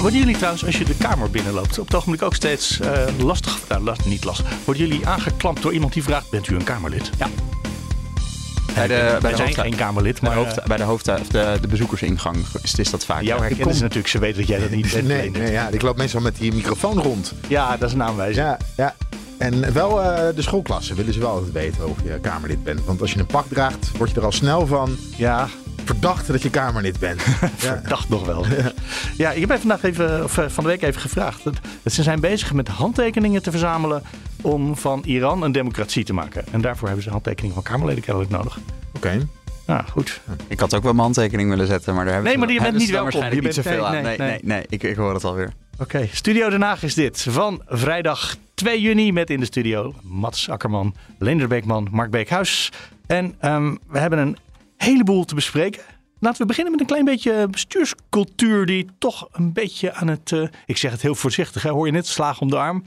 Worden jullie trouwens, als je de kamer binnenloopt, op het ogenblik ook steeds eh, lastig, nou, last, niet lastig, worden jullie aangeklampt door iemand die vraagt, bent u een Kamerlid? Ja. Bij de, bij Wij de zijn hoofd- geen Kamerlid, bij maar de, hoofd, bij de, hoofd, of de, de bezoekersingang is, is dat vaak. jou ja. herkennen ze natuurlijk. Ze weten dat jij dat niet bent. Nee, nee ja, ik loop meestal met die microfoon rond. Ja, dat is een aanwijzing. Ja, ja. En wel eh, de schoolklasse willen ze wel altijd weten of je Kamerlid bent. Want als je een pak draagt, word je er al snel van Ja, verdacht dat je Kamerlid bent. ja. dacht nog wel. Ja, ik heb even vandaag even, of eh, van de week even gevraagd. Dat, ze zijn bezig met handtekeningen te verzamelen om van Iran een democratie te maken. En daarvoor hebben ze handtekeningen van Kamerleden kennelijk nodig. Oké. Ja, goed. Ik had ook wel mijn handtekening willen zetten, maar daar hebben Nee, ze- maar je bent niet welkom. waarschijnlijk Je niet zoveel nee, aan. Nee, nee, nee, nee, ik, ik hoor het alweer. Oké, Studio Den Haag is dit. Van vrijdag 2 juni met in de studio Mats Akkerman, Leender Beekman, Mark Beekhuis. En ehm, we hebben een heleboel te bespreken. Laten we beginnen met een klein beetje bestuurscultuur die toch een beetje aan het... eh, ik zeg het heel voorzichtig, hè, hoor je net, slagen om de arm.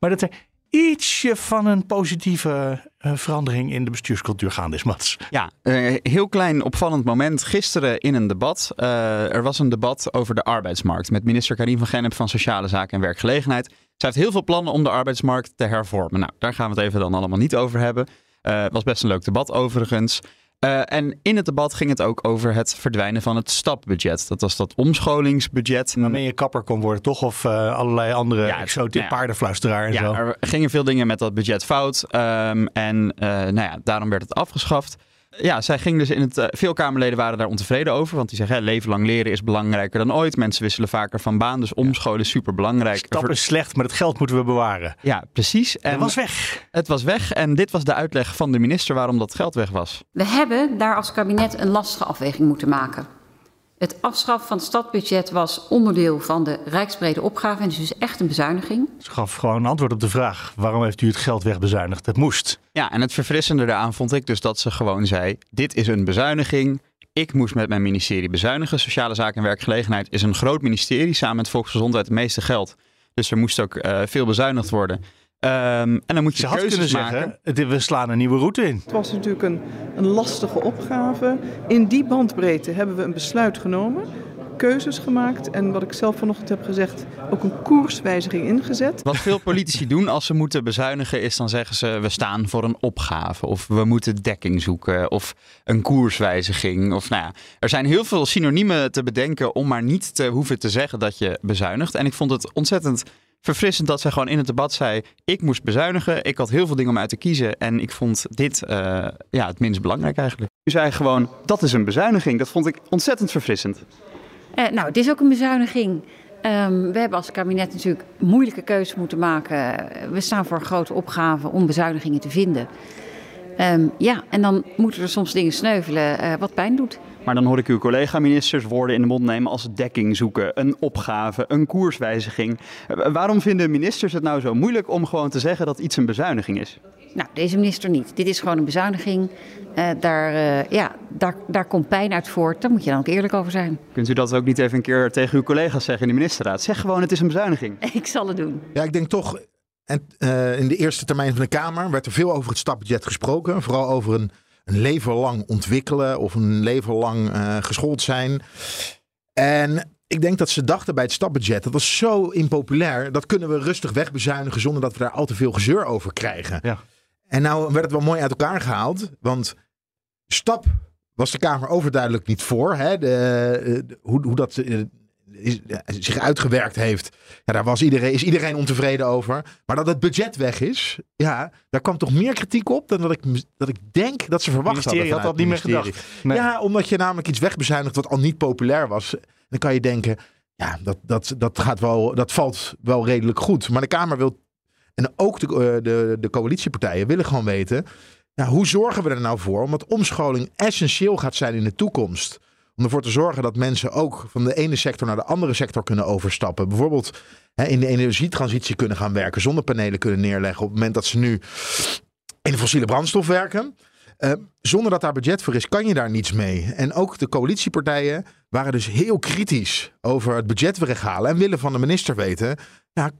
Maar dat er ietsje van een positieve eh, verandering in de bestuurscultuur gaande is, Mats. Ja, een heel klein opvallend moment. Gisteren in een debat. eh, er was een debat over de arbeidsmarkt met minister Karim van Gennep van Sociale Zaken en Werkgelegenheid. Zij heeft heel veel plannen om de arbeidsmarkt te hervormen. Nou, daar gaan we het even dan allemaal niet over hebben. Het was best een leuk debat overigens. Eh, en in het debat ging het ook over het verdwijnen van het stapbudget. Dat was dat omscholingsbudget. Waarmee je kapper kon worden, toch? Of eh, allerlei andere Ja, exotische nou ja. paardenfluisteraar en zo. Ja, er gingen veel dingen met dat budget fout. ehm, en eh, nou ja, daarom werd het afgeschaft. Ja, zij ging dus in het. eh, veel Kamerleden waren daar ontevreden over. Want die zeggen: hè, leven lang leren is belangrijker dan ooit. Mensen wisselen vaker van baan. Dus omscholen is super belangrijk. Stap is slecht, maar het geld moeten we bewaren. Ja, precies. En En was weg. het was weg. En dit was de uitleg van de minister waarom dat geld weg was. We hebben daar als kabinet een lastige afweging moeten maken. Het afschaffen van het stadbudget was onderdeel van de rijksbrede opgave en is dus echt een bezuiniging. Ze gaf gewoon een antwoord op de vraag: waarom heeft u het geld wegbezuinigd? Het moest. Ja, en het verfrissende daaraan vond ik dus dat ze gewoon zei: dit is een bezuiniging. Ik moest met mijn ministerie bezuinigen. Sociale Zaken en Werkgelegenheid is een groot ministerie. Samen met Volksgezondheid het meeste geld. Dus er moest ook eh, veel bezuinigd worden. Ehm, en dan moet je Ze had keuzes kunnen maken. zeggen: we slaan een nieuwe route in. Het was natuurlijk een, een lastige opgave. In die bandbreedte hebben we een besluit genomen, keuzes gemaakt en wat ik zelf vanochtend heb gezegd, ook een koerswijziging ingezet. Wat veel politici doen als ze moeten bezuinigen, is dan zeggen ze: we staan voor een opgave. Of we moeten dekking zoeken. Of een koerswijziging. Of nou ja, er zijn heel veel synoniemen te bedenken om maar niet te hoeven te zeggen dat je bezuinigt. En ik vond het ontzettend verfrissend dat zij gewoon in het debat zei: ik moest bezuinigen. Ik had heel veel dingen om uit te kiezen. En ik vond dit eh, ja, het minst belangrijk eigenlijk. U zei gewoon: dat is een bezuiniging. Dat vond ik ontzettend verfrissend. Eh, nou, het is ook een bezuiniging. Ehm, we hebben als kabinet natuurlijk moeilijke keuzes moeten maken. We staan voor een grote opgave om bezuinigingen te vinden. Ehm, ja, en dan moeten er soms dingen sneuvelen eh, wat pijn doet. Maar dan hoor ik uw collega-ministers woorden in de mond nemen als dekking zoeken, een opgave, een koerswijziging. Eh, Waarom vinden ministers het nou zo moeilijk om gewoon te zeggen dat iets een bezuiniging is? Nou, deze minister niet. Dit is gewoon een bezuiniging. Eh, daar, eh, ja, daar, daar komt pijn uit voort. Daar moet je dan ook eerlijk over zijn. Kunt u dat ook niet even een keer tegen uw collega's zeggen in de ministerraad? Zeg gewoon, het is een bezuiniging. Ik zal het doen. Ja, ik denk toch. En, eh, in de eerste termijn van de Kamer werd er veel over het stapbudget gesproken. Vooral over een, een leven lang ontwikkelen of een leven lang eh, geschoold zijn. En ik denk dat ze dachten bij het stapbudget, dat was zo impopulair. Dat kunnen we rustig wegbezuinigen zonder dat we daar al te veel gezeur over krijgen. Ja. En nou werd het wel mooi uit elkaar gehaald. Want stap was de Kamer overduidelijk niet voor. Hè? De, eh, de- hoe, hoe dat eh, is, zich uitgewerkt heeft. Ja, daar was iedereen, is iedereen ontevreden over. Maar dat het budget weg is, ja, daar kwam toch meer kritiek op dan dat ik, dat ik denk dat ze verwacht hadden. ministerie had dat niet meer gedacht. Nee. Ja, omdat je namelijk iets wegbezuinigt wat al niet populair was. Dan kan je denken, ja, dat, dat, dat, gaat wel, dat valt wel redelijk goed. Maar de Kamer wil, en ook de, eh, de, de coalitiepartijen willen gewoon weten... Ja, hoe zorgen we er nou voor? Omdat omscholing essentieel gaat zijn in de toekomst. Om ervoor te zorgen dat mensen ook van de ene sector naar de andere sector kunnen overstappen. Bijvoorbeeld hè, in de energietransitie kunnen gaan werken. Zonnepanelen kunnen neerleggen op het moment dat ze nu in de fossiele brandstof werken. Eh, zonder dat daar budget voor is, kan je daar niets mee. En ook de coalitiepartijen waren dus heel kritisch over het budget weghalen. En willen van de minister weten, ja,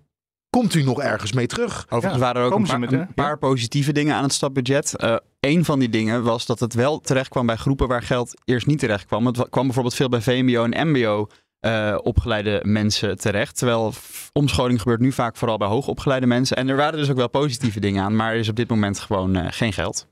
komt u nog ergens mee terug? Overigens Ja, waren er ook een paar, met, hè? een paar positieve dingen aan het stapbudget. Eh een van die dingen was dat het wel terecht kwam bij groepen waar geld eerst niet terecht kwam. Het wa- kwam bijvoorbeeld veel bij VMBO en MBO eh, opgeleide mensen terecht. Terwijl omscholing gebeurt nu vaak vooral bij hoogopgeleide mensen. En er waren dus ook wel positieve dingen aan, maar er is op dit moment gewoon eh, geen geld.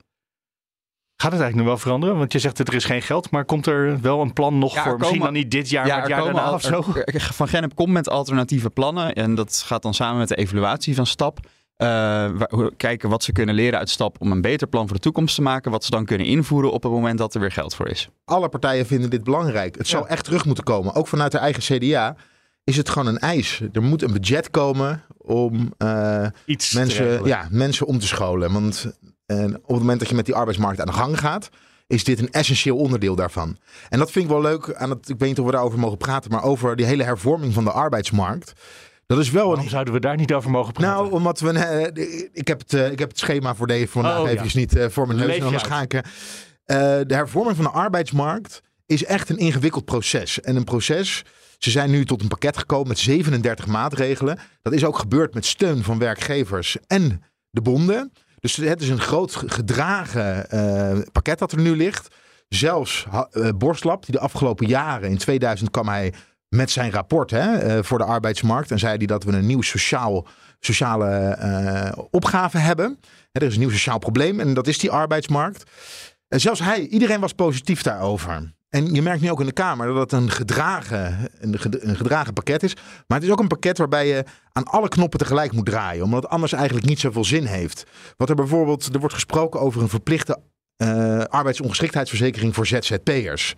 Gaat het eigenlijk nog wel veranderen? Want je zegt dat er is geen geld, maar komt er wel een plan nog Ja, voor misschien dan niet dit jaar, maar het jaar komen daarna al- of zo? er- Van Gennep komt met alternatieve plannen. En dat gaat dan samen met de evaluatie van STAP. Eh, waar- kijken wat ze kunnen leren uit STAP om een beter plan voor de toekomst te maken. Wat ze dan kunnen invoeren op het moment dat er weer geld voor is. Alle partijen vinden dit belangrijk. Het zal echt terug moeten komen. Ook vanuit de eigen CDA is het gewoon een eis. Er moet een budget komen om eh, Iets mensen, ja, mensen om te scholen. Want eh, op het moment dat je met die arbeidsmarkt aan de gang gaat, is dit een essentieel onderdeel daarvan. En dat vind ik wel leuk. Aan het, ik weet niet of we daarover mogen praten, maar over die hele hervorming van de arbeidsmarkt. Dat is wel Waarom een. zouden we daar niet over mogen praten? Nou, omdat we. eh, ik, heb het, eh, ik heb het schema voor deze vandaag Oh, ja. niet eh, voor mijn neus. En anders ga ik. de hervorming van de arbeidsmarkt is echt een ingewikkeld proces. En een proces. Ze zijn nu tot een pakket gekomen met 37 maatregelen. Dat is ook gebeurd met steun van werkgevers en de bonden. Dus het is een groot gedragen eh, pakket dat er nu ligt. Zelfs ha- eh, Borstlap, die de afgelopen jaren, in 2000 kwam hij met zijn rapport hè, eh, voor de arbeidsmarkt. En zei hij dat we een nieuw sociaal, sociale eh, opgave hebben. Er is een nieuw sociaal probleem en dat is die arbeidsmarkt. En zelfs hij, iedereen was positief daarover. En je merkt nu ook in de Kamer dat het een gedragen, een ged- een gedragen pakket is. Maar het is ook een pakket waarbij je aan alle knoppen tegelijk moet draaien. Omdat het anders eigenlijk niet zoveel zin heeft. Wat er bijvoorbeeld, er wordt gesproken over een verplichte eh, arbeidsongeschiktheidsverzekering voor ZZP'ers.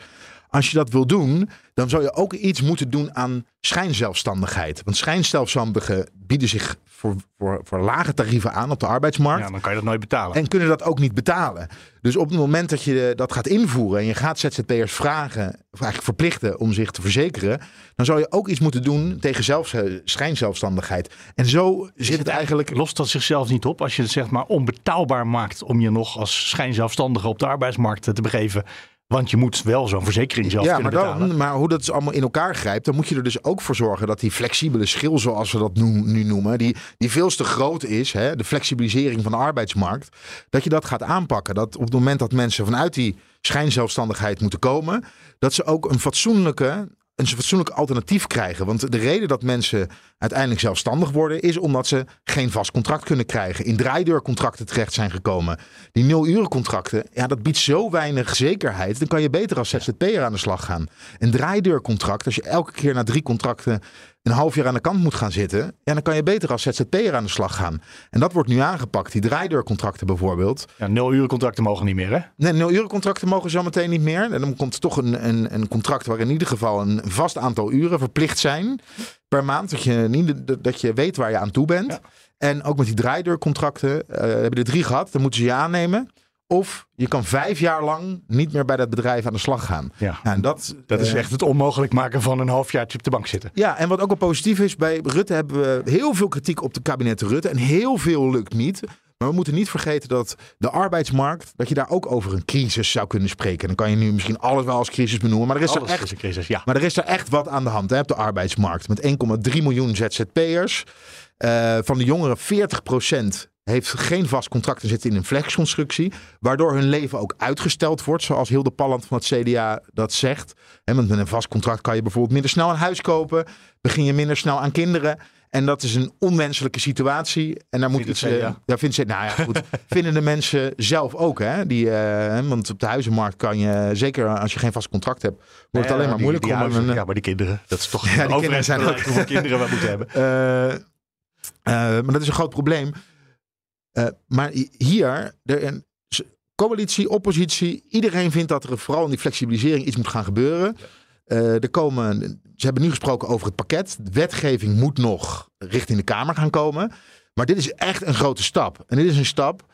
Als je dat wil doen, dan zou je ook iets moeten doen aan schijnzelfstandigheid. Want schijnzelfstandigen bieden zich voor, voor, voor lage tarieven aan op de arbeidsmarkt. Ja, dan kan je dat nooit betalen. En kunnen dat ook niet betalen. Dus op het moment dat je dat gaat invoeren en je gaat ZZP'ers vragen, of eigenlijk verplichten om zich te verzekeren, dan zou je ook iets moeten doen tegen zelfs, schijnzelfstandigheid. En zo zit het eigenlijk. Lost dat zichzelf niet op als je het zeg maar onbetaalbaar maakt om je nog als schijnzelfstandige op de arbeidsmarkt te begeven? Want je moet wel zo'n verzekering zelf Ja, kunnen maar, betalen. dan, maar hoe dat dus allemaal in elkaar grijpt, dan moet je er dus ook voor zorgen dat die flexibele schil, zoals we dat nu, nu noemen, die, die veel te groot is, hè, de flexibilisering van de arbeidsmarkt, dat je dat gaat aanpakken. Dat op het moment dat mensen vanuit die schijnzelfstandigheid moeten komen, dat ze ook een fatsoenlijke, een fatsoenlijk alternatief krijgen. Want de reden dat mensen uiteindelijk zelfstandig worden, is omdat ze geen vast contract kunnen krijgen. In draaideurcontracten terecht zijn gekomen. Die nul-urencontracten, ja, dat biedt zo weinig zekerheid. Dan kan je beter als ZZP'er aan de slag gaan. Een draaideurcontract, als je elke keer na drie contracten een half jaar aan de kant moet gaan zitten, ja, dan kan je beter als ZZP'er aan de slag gaan. En dat wordt nu aangepakt. Die draaideurcontracten bijvoorbeeld. Ja, nul contracten mogen niet meer, hè? Nee, nul-urencontracten mogen zo meteen niet meer. En dan komt er toch een, een, een contract waar in ieder geval een vast aantal uren verplicht zijn per maand. Dat je, niet, dat je weet waar je aan toe bent. Ja. En ook met die draaideurcontracten eh hebben er drie gehad. Dan moeten ze je aannemen. Of je kan vijf jaar lang niet meer bij dat bedrijf aan de slag gaan. Ja. Ja, en dat, Dat is eh, echt het onmogelijk maken van een halfjaartje op de bank zitten. ja, en wat ook wel positief is, bij Rutte hebben we heel veel kritiek op de kabinet Rutte. En heel veel lukt niet. Maar we moeten niet vergeten dat de arbeidsmarkt, dat je daar ook over een crisis zou kunnen spreken. Dan kan je nu misschien alles wel als crisis benoemen. Maar er is, er echt, is crisis, ja. maar er is er echt wat aan de hand hè, op de arbeidsmarkt. Met 1,3 miljoen ZZP'ers. Eh, van de jongeren 40% heeft geen vast contract en zit in een flexconstructie. Waardoor hun leven ook uitgesteld wordt. Zoals Hilde Palland van het CDA dat zegt. Want met een vast contract kan je bijvoorbeeld minder snel een huis kopen. Begin je minder snel aan kinderen. En dat is een onwenselijke situatie. En daar moet Vindt iets. het eh, CDA? daar vindt ze, nou ja, goed. vinden de mensen zelf ook. Hè? Die, eh, want op de huizenmarkt kan je, zeker als je geen vast contract hebt, wordt het alleen maar die- moeilijk die om huizen, een. Ja, maar die kinderen. Dat is toch Ja, die kinderen zijn ook- hoeveel kinderen we moeten hebben. Eh, eh, maar dat is een groot probleem. Eh, maar hi- hier, een coalitie, oppositie, iedereen vindt dat er vooral in die flexibilisering iets moet gaan gebeuren. Eh, er komen, ze hebben nu gesproken over het pakket. De wetgeving moet nog richting de Kamer gaan komen. Maar dit is echt een grote stap. En dit is een stap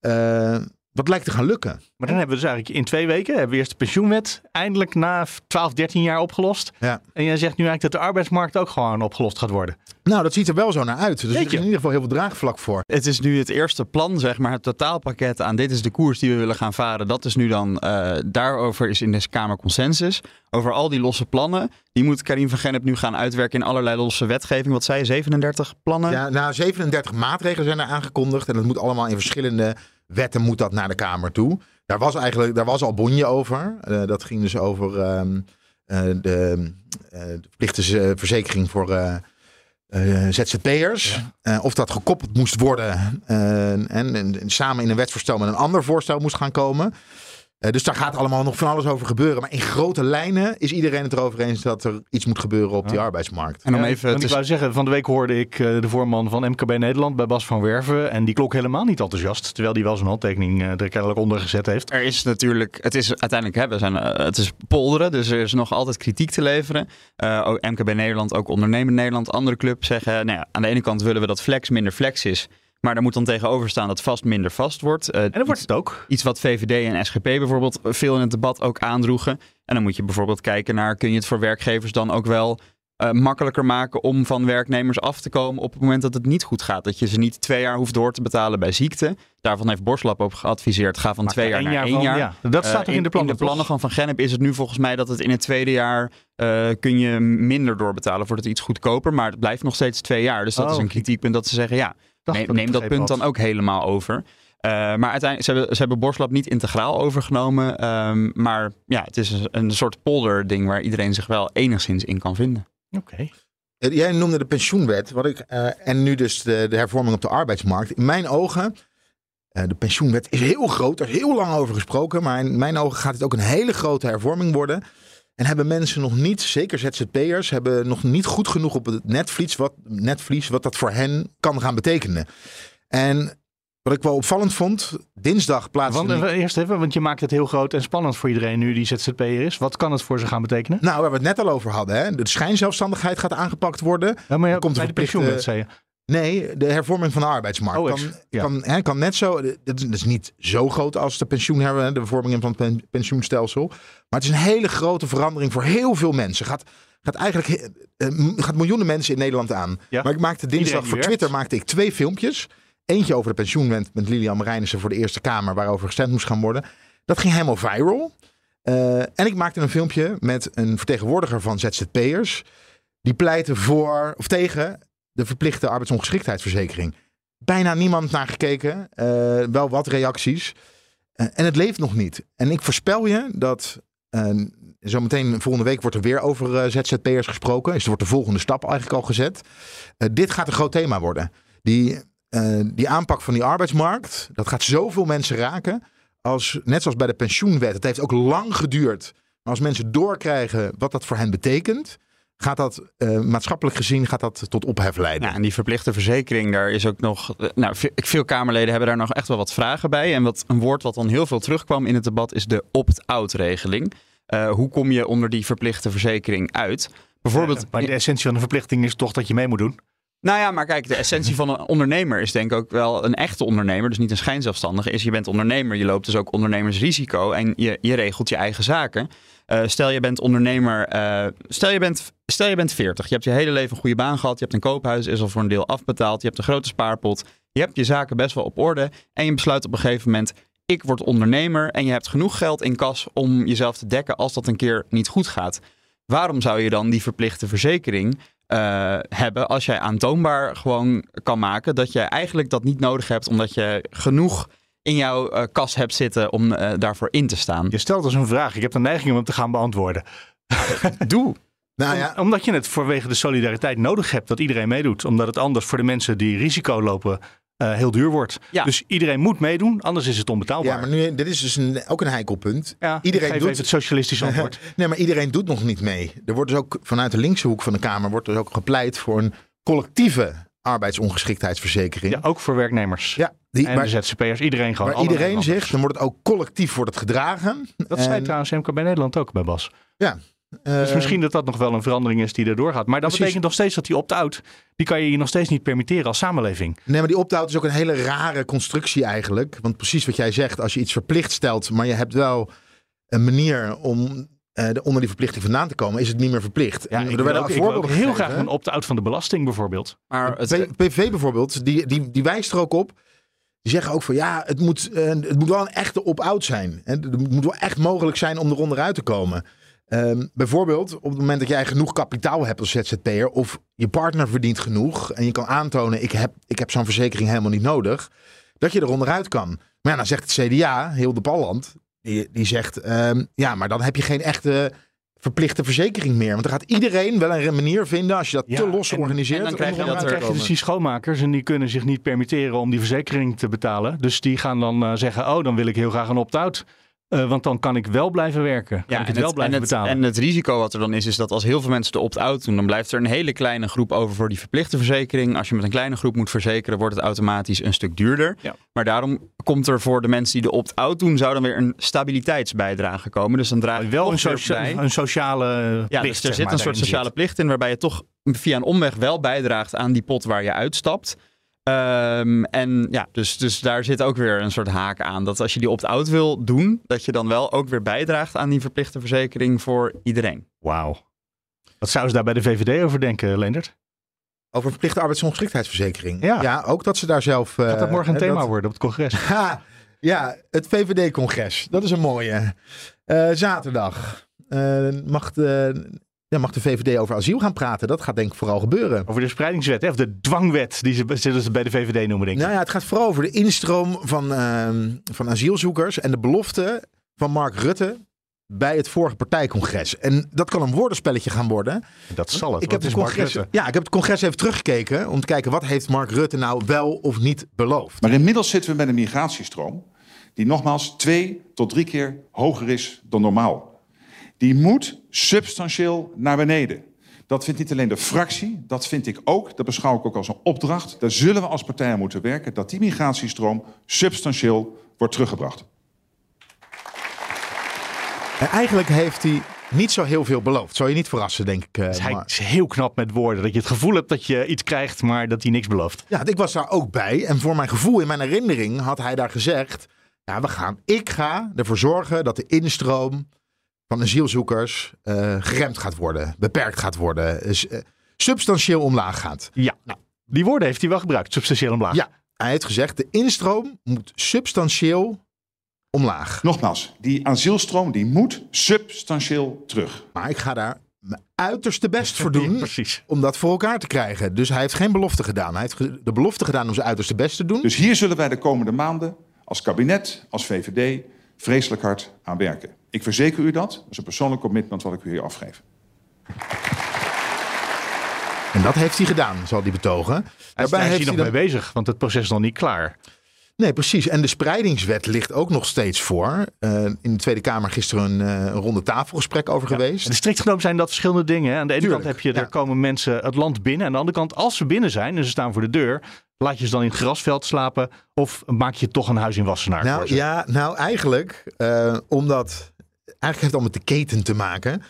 eh, wat lijkt te gaan lukken. Maar dan hebben we dus eigenlijk in twee weken hebben we eerst de pensioenwet eindelijk na 12, 13 jaar opgelost. Ja. En jij zegt nu eigenlijk dat de arbeidsmarkt ook gewoon opgelost gaat worden. Nou, dat ziet er wel zo naar uit. Dus er is in ieder geval heel veel draagvlak voor. Het is nu het eerste plan, zeg maar, het totaalpakket aan dit is de koers die we willen gaan varen. Dat is nu dan, eh, daarover is in deze Kamer consensus. Over al die losse plannen, die moet Karim van Gennep nu gaan uitwerken in allerlei losse wetgeving. Wat zei je, 37 plannen? Ja, nou, 37 maatregelen zijn er aangekondigd. En dat moet allemaal in verschillende wetten moet dat naar de Kamer toe. Daar was eigenlijk daar was al bonje over. Eh, dat ging dus over ehm, eh, de de verplichte verzekering voor ZZP'ers. Of dat gekoppeld moest worden en, en, en samen in een wetsvoorstel met een ander voorstel moest gaan komen. Eh, dus daar gaat allemaal nog van alles over gebeuren. Maar in grote lijnen is iedereen het erover eens dat er iets moet gebeuren op die arbeidsmarkt. En om Ja, even want te ik wou zeggen, van de week hoorde ik eh, de voorman van MKB Nederland bij Bas van Werven. En die klok helemaal niet enthousiast. Terwijl die wel zijn handtekening eh, er kennelijk onder gezet heeft. Er is natuurlijk, het is uiteindelijk, hè, we zijn, het is polderen, dus er is nog altijd kritiek te leveren. Eh, ook MKB Nederland, ook Ondernemer Nederland, andere club zeggen, nou ja, aan de ene kant willen we dat flex minder flex is, maar daar moet dan tegenover staan dat vast minder vast wordt. Eh, En dan wordt het ook. Iets wat VVD en SGP bijvoorbeeld veel in het debat ook aandroegen. En dan moet je bijvoorbeeld kijken naar, kun je het voor werkgevers dan ook wel eh, makkelijker maken om van werknemers af te komen op het moment dat het niet goed gaat. Dat je ze niet twee jaar hoeft door te betalen bij ziekte. Daarvan heeft Borslap ook geadviseerd, ga van Maak twee er jaar naar één van, jaar. Ja, dat staat Eh, ook in de plannen. In de plannen van Van Gennep is het nu volgens mij dat het in het tweede jaar eh, kun je minder doorbetalen. Wordt het iets goedkoper, maar het blijft nog steeds twee jaar. Dus dat Oh, is een oké. kritiekpunt dat ze zeggen, ja, neem, dat neem punt dan ook helemaal over. Eh, maar uiteindelijk, ze hebben, ze hebben Borslab niet integraal overgenomen. ehm, maar ja, het is een, een soort polder ding waar iedereen zich wel enigszins in kan vinden. Oké. Eh, Jij noemde de pensioenwet, wat ik, eh, en nu dus de, de hervorming op de arbeidsmarkt. In mijn ogen, eh, de pensioenwet is heel groot, er is heel lang over gesproken, maar in mijn ogen gaat het ook een hele grote hervorming worden. En hebben mensen nog niet, zeker ZZP'ers, hebben nog niet goed genoeg op het netvlies wat, netvlies wat dat voor hen kan gaan betekenen. En wat ik wel opvallend vond, dinsdag plaatste... Want, eh, eerst even, want je maakt het heel groot en spannend voor iedereen nu die ZZP'er is. Wat kan het voor ze gaan betekenen? Nou, waar we het net al over hadden, hè? de schijnzelfstandigheid gaat aangepakt worden. Ja, maar ja, komt bij de pensioenwet, zei je. Nee, de hervorming van de arbeidsmarkt. Oh, kan, ja. kan, hè, kan net zo. Dat is, dat is niet zo groot als de pensioen, de vorming van het pen- pensioenstelsel. Maar het is een hele grote verandering voor heel veel mensen. Gaat, gaat eigenlijk eh, gaat miljoenen mensen in Nederland aan. Ja. Maar ik maakte dinsdag voor. Twitter maakte ik twee filmpjes. Eentje over de pensioenwet met Lilian Marijnissen voor de Eerste Kamer, waarover gestemd moest gaan worden. Dat ging helemaal viral. Eh, en ik maakte een filmpje met een vertegenwoordiger van ZZP'ers. Die pleiten voor of tegen de verplichte arbeidsongeschiktheidsverzekering. Bijna niemand naar gekeken. eh, wel wat reacties. Eh, en het leeft nog niet. En ik voorspel je dat. eh, zometeen volgende week wordt er weer over ZZP'ers gesproken. Dus er wordt de volgende stap eigenlijk al gezet. Dit gaat een groot thema worden. Die, die aanpak van die arbeidsmarkt. Dat gaat zoveel mensen raken. Als, net zoals bij de pensioenwet. Het heeft ook lang geduurd. Maar als mensen doorkrijgen wat dat voor hen betekent. Gaat dat eh, maatschappelijk gezien gaat dat tot ophef leiden. Ja, en die verplichte verzekering, daar is ook nog. eh, Nou, ve- veel Kamerleden hebben daar nog echt wel wat vragen bij. En wat een woord wat dan heel veel terugkwam in het debat is de opt-out-regeling. Eh, hoe kom je onder die verplichte verzekering uit? Bijvoorbeeld. Eh, maar de essentie van de verplichting is toch dat je mee moet doen. Nou ja, maar kijk, de essentie van een ondernemer is denk ik ook wel een echte ondernemer, dus niet een schijnzelfstandige, is je bent ondernemer, je loopt dus ook ondernemersrisico en je, je regelt je eigen zaken. Eh, stel je bent ondernemer, eh, stel, je bent, stel je bent 40, je hebt je hele leven een goede baan gehad, je hebt een koophuis, is al voor een deel afbetaald, je hebt een grote spaarpot, je hebt je zaken best wel op orde en je besluit op een gegeven moment, ik word ondernemer en je hebt genoeg geld in kas om jezelf te dekken als dat een keer niet goed gaat. Waarom zou je dan die verplichte verzekering eh, hebben als jij aantoonbaar gewoon kan maken dat je eigenlijk dat niet nodig hebt omdat je genoeg in jouw eh, kas hebt zitten om eh, daarvoor in te staan. Je stelt dus een vraag. Ik heb de neiging om hem te gaan beantwoorden. Doe. nou Om- ja, Omdat je het vanwege de solidariteit nodig hebt dat iedereen meedoet. Omdat het anders voor de mensen die risico lopen eh, heel duur wordt. Ja. Dus iedereen moet meedoen, anders is het onbetaalbaar. ja, maar nu, dit is dus een, ook een heikel punt. Ja, iedereen doet- het socialistische antwoord. Nee, maar iedereen doet nog niet mee. Er wordt dus ook vanuit de linkse hoek van de Kamer wordt dus ook gepleit voor een collectieve arbeidsongeschiktheidsverzekering. Ja, ook voor werknemers. Ja, die, en waar, de ZZP'ers, iedereen gewoon. alle iedereen zegt, dan wordt het ook collectief wordt het gedragen. Dat zei En, trouwens MKB Nederland ook bij Bas. eh, Dus misschien dat dat nog wel een verandering is die erdoor gaat. Maar dat Precies. betekent nog steeds dat die opt-out, die kan je je nog steeds niet permitteren als samenleving. Nee, maar die opt-out is ook een hele rare constructie eigenlijk. Want precies wat jij zegt, als je iets verplicht stelt, maar je hebt wel een manier om eh, de- onder die verplichting vandaan te komen, is het niet meer verplicht. Ja, En ik wil ook, ik wil ook voorbeelden heel gegeven. graag een opt-out van de belasting bijvoorbeeld. Maar het, PV bijvoorbeeld, die, die, die wijst er ook op. Die zeggen ook van ja, het moet, eh, het moet wel een echte opt-out zijn. Hè. Het moet wel echt mogelijk zijn om er onderuit te komen. Ehm, bijvoorbeeld op het moment dat jij genoeg kapitaal hebt als ZZP'er of je partner verdient genoeg en je kan aantonen ik heb, ik heb zo'n verzekering helemaal niet nodig, dat je er onderuit kan. Maar ja, dan zegt het CDA, heel de Balland, die, die zegt ehm, ja, maar dan heb je geen echte verplichte verzekering meer. Want dan gaat iedereen wel een manier vinden, als je dat Ja, te los en- organiseert. en dan krijg je dan krijg je dus die schoonmakers en die kunnen zich niet permitteren om die verzekering te betalen. Dus die gaan dan eh, zeggen, oh dan wil ik heel graag een opt-out. Eh, want dan kan ik wel blijven werken. Kan ik het wel blijven en, het, betalen. en het risico wat er dan is, is dat als heel veel mensen de opt-out doen, dan blijft er een hele kleine groep over voor die verplichte verzekering. Als je met een kleine groep moet verzekeren, wordt het automatisch een stuk duurder. Ja. Maar daarom komt er voor de mensen die de opt-out doen, zou dan weer een stabiliteitsbijdrage komen. Dus dan draag je wel een, socia- bij. een sociale Ja, plicht, dus er zit maar, een soort sociale plicht in waarbij je toch via een omweg wel bijdraagt aan die pot waar je uitstapt. Ehm, en ja, dus, dus daar zit ook weer een soort haak aan. Dat als je die opt-out wil doen, dat je dan wel ook weer bijdraagt aan die verplichte verzekering voor iedereen. Wauw. Wat zouden ze daar bij de VVD over denken, Leendert? Over een verplichte arbeidsongeschiktheidsverzekering. Ja. ook dat ze daar zelf... Gaat dat eh, morgen een hè, thema dat- worden op het congres? Ha, ja, het VVD-congres. Dat is een mooie. Eh, zaterdag eh, mag, de, ja, mag de VVD over asiel gaan praten. Dat gaat denk ik vooral gebeuren. Over de spreidingswet, hè? of de dwangwet, die ze, zullen ze bij de VVD noemen, denk ik. Nou ja, het gaat vooral over de instroom van, ehm, van asielzoekers en de belofte van Mark Rutte bij het vorige partijcongres. En dat kan een woordenspelletje gaan worden. dat zal het. Ik heb, het Mark congres, Rutte? ja, ik heb het congres even teruggekeken om te kijken wat heeft Mark Rutte nou wel of niet beloofd. Maar inmiddels zitten we met een migratiestroom die nogmaals twee tot drie keer hoger is dan normaal. Die moet substantieel naar beneden. Dat vindt niet alleen de fractie, dat vind ik ook, dat beschouw ik ook als een opdracht. Daar zullen we als partij aan moeten werken, dat die migratiestroom substantieel wordt teruggebracht. En eigenlijk heeft hij niet zo heel veel beloofd. Zou je niet verrassen, denk ik. eh, Dus hij Mark. is heel knap met woorden. Dat je het gevoel hebt dat je iets krijgt, maar dat hij niks belooft. Ja, ik was daar ook bij. En voor mijn gevoel, in mijn herinnering, had hij daar gezegd... Ja, we gaan, ik ga ervoor zorgen dat de instroom van asielzoekers eh, geremd gaat worden. Beperkt gaat worden. Eh, substantieel omlaag gaat. Ja, nou, die woorden heeft hij wel gebruikt, substantieel omlaag. Ja, hij heeft gezegd, de instroom moet substantieel omlaag. Nogmaals, die asielstroom die moet substantieel terug. Maar ik ga daar mijn uiterste best voor doen precies. om dat voor elkaar te krijgen. Dus hij heeft geen belofte gedaan. Hij heeft de belofte gedaan om zijn uiterste best te doen. Dus hier zullen wij de komende maanden als kabinet, als VVD, vreselijk hard aan werken. Ik verzeker u dat. Dat is een persoonlijk commitment wat ik u hier afgeef. En dat heeft hij gedaan, zal hij betogen. Daar Daarbij is hij heeft nog hij dan- mee bezig, want het proces is nog niet klaar. Nee, precies. En de spreidingswet ligt ook nog steeds voor. Eh, in de Tweede Kamer gisteren een, eh, een ronde tafelgesprek over geweest. En strikt genomen zijn dat verschillende dingen. hè. Aan de ene Tuurlijk, kant heb je, er ja. komen mensen het land binnen. Aan de andere kant, als ze binnen zijn en ze staan voor de deur, laat je ze dan in het grasveld slapen of maak je toch een huis in Wassenaar Nou ja, nou eigenlijk, eh, omdat eigenlijk heeft het al met de keten te maken.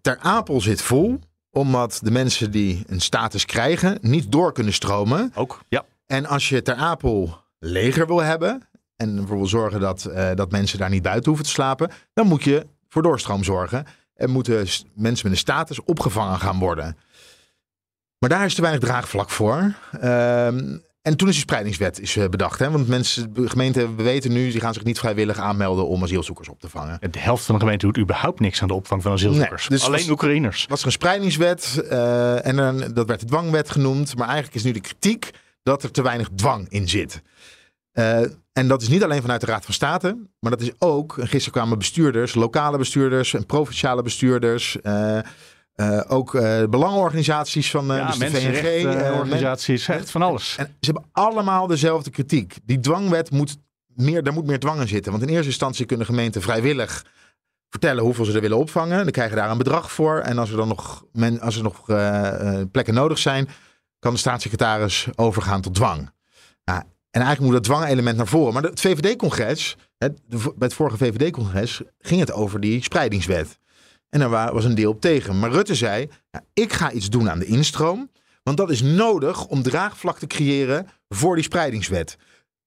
Ter Apel zit vol, omdat de mensen die een status krijgen niet door kunnen stromen. Ook, ja. En als je Ter Apel leger wil hebben en ervoor zorgen dat, eh, dat mensen daar niet buiten hoeven te slapen, dan moet je voor doorstroom zorgen. En moeten mensen met een status opgevangen gaan worden. Maar daar is te weinig draagvlak voor. Ehm, en toen is de spreidingswet is, eh, bedacht. Hè? Want mensen, de gemeenten weten nu, die gaan zich niet vrijwillig aanmelden om asielzoekers op te vangen. De helft van de gemeente doet überhaupt niks aan de opvang van asielzoekers. Nee, dus Alleen was- Oekraïners. was er een spreidingswet eh, en dan, dat werd de dwangwet genoemd. Maar eigenlijk is nu de kritiek dat er te weinig dwang in zit. Eh, en dat is niet alleen vanuit de Raad van State, maar dat is ook, gisteren kwamen bestuurders, lokale bestuurders en provinciale bestuurders, eh, ook eh, belangenorganisaties van eh ja, dus de VNG. organisaties, echt van alles. en ze hebben allemaal dezelfde kritiek. Die dwangwet moet meer, daar moet meer dwang in zitten. Want in eerste instantie kunnen gemeenten vrijwillig vertellen hoeveel ze er willen opvangen. Dan krijgen daar een bedrag voor. En als er dan nog, men, als er nog plekken nodig zijn, kan de staatssecretaris overgaan tot dwang. Nou, en eigenlijk moet dat dwangelement naar voren. Maar het VVD-congres, bij het vorige VVD-congres, ging het over die spreidingswet. En daar wa- was een deel op tegen. Maar Rutte zei, ik ga iets doen aan de instroom. Want dat is nodig om draagvlak te creëren voor die spreidingswet.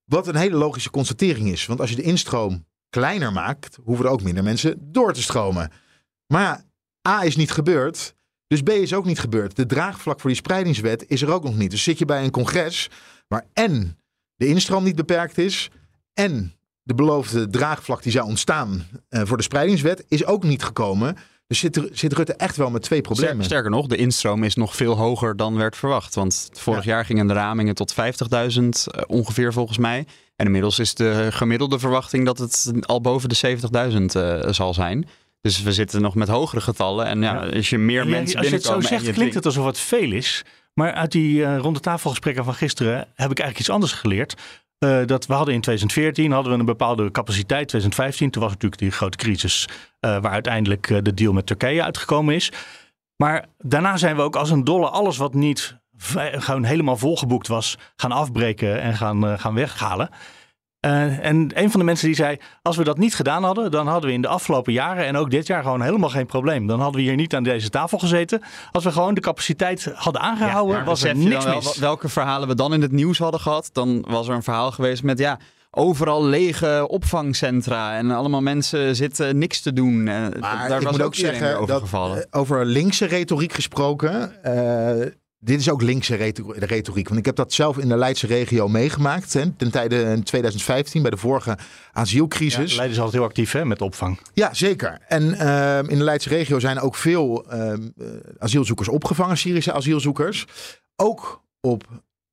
Wat een hele logische constatering is. Want als je de instroom kleiner maakt, hoeven er ook minder mensen door te stromen. Maar ja, A is niet gebeurd. Dus B is ook niet gebeurd. De draagvlak voor die spreidingswet is er ook nog niet. Dus zit je bij een congres waar en de instroom niet beperkt is en de beloofde draagvlak die zou ontstaan eh, voor de spreidingswet is ook niet gekomen. Dus zit, er- zit Rutte echt wel met twee problemen. Ster- Sterker nog, de instroom is nog veel hoger dan werd verwacht. Want vorig jaar gingen de ramingen tot 50.000 eh, ongeveer volgens mij. En inmiddels is de gemiddelde verwachting dat het al boven de 70.000 eh, zal zijn. Dus we zitten nog met hogere getallen. En ja, Ja. als je meer Ja, mensen als je het zo zegt, klinkt het alsof het veel is. Maar uit die eh ronde tafelgesprekken van gisteren heb ik eigenlijk iets anders geleerd. Eh, dat we hadden in 2014 hadden we een bepaalde capaciteit. 2015, toen was natuurlijk die grote crisis eh, waar uiteindelijk eh, de deal met Turkije uitgekomen is. Maar daarna zijn we ook als een dolle alles wat niet gewoon helemaal volgeboekt was, gaan afbreken en gaan, gaan weghalen. Eh, en een van de mensen die zei: Als we dat niet gedaan hadden, dan hadden we in de afgelopen jaren en ook dit jaar gewoon helemaal geen probleem. Dan hadden we hier niet aan deze tafel gezeten. Als we gewoon de capaciteit hadden aangehouden, was er niks wel mis. welke verhalen we dan in het nieuws hadden gehad? Dan was er een verhaal geweest met ja, overal lege opvangcentra en allemaal mensen zitten niks te doen. Eh, Maar daar ik was moet ook zeggen over dat gevallen. eh, over linkse retoriek gesproken. eh, dit is ook linkse reto- retoriek. Want ik heb dat zelf in de Leidse regio meegemaakt. Hè, ten tijde in 2015 bij de vorige Ja, asielcrisis. Leiden is altijd heel actief hè, met opvang. Ja, zeker. En ehm, in de Leidse regio zijn ook veel eh, asielzoekers opgevangen, Syrische asielzoekers. Ook op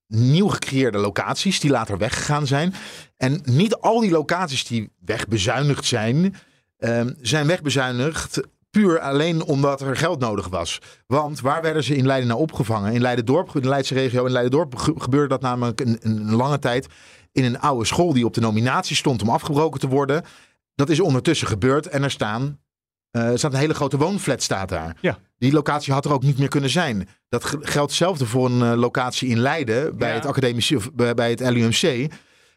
nieuw gecreëerde locaties die later weggegaan zijn. En niet al die locaties die wegbezuinigd zijn, ehm, zijn wegbezuinigd puur alleen omdat er geld nodig was. Want waar werden ze in Leiden nou opgevangen? In Leiden-dorp, in de Leidse regio, in Leiden-dorp ge- gebeurde dat namelijk een, een lange tijd in een oude school die op de nominatie stond om afgebroken te worden. Dat is ondertussen gebeurd en er staan. er staat een hele grote woonflat staat daar. Ja. Die locatie had er ook niet meer kunnen zijn. Dat ge- geldt hetzelfde voor een eh, locatie in Leiden bij Ja. het academische of bij, bij het LUMC.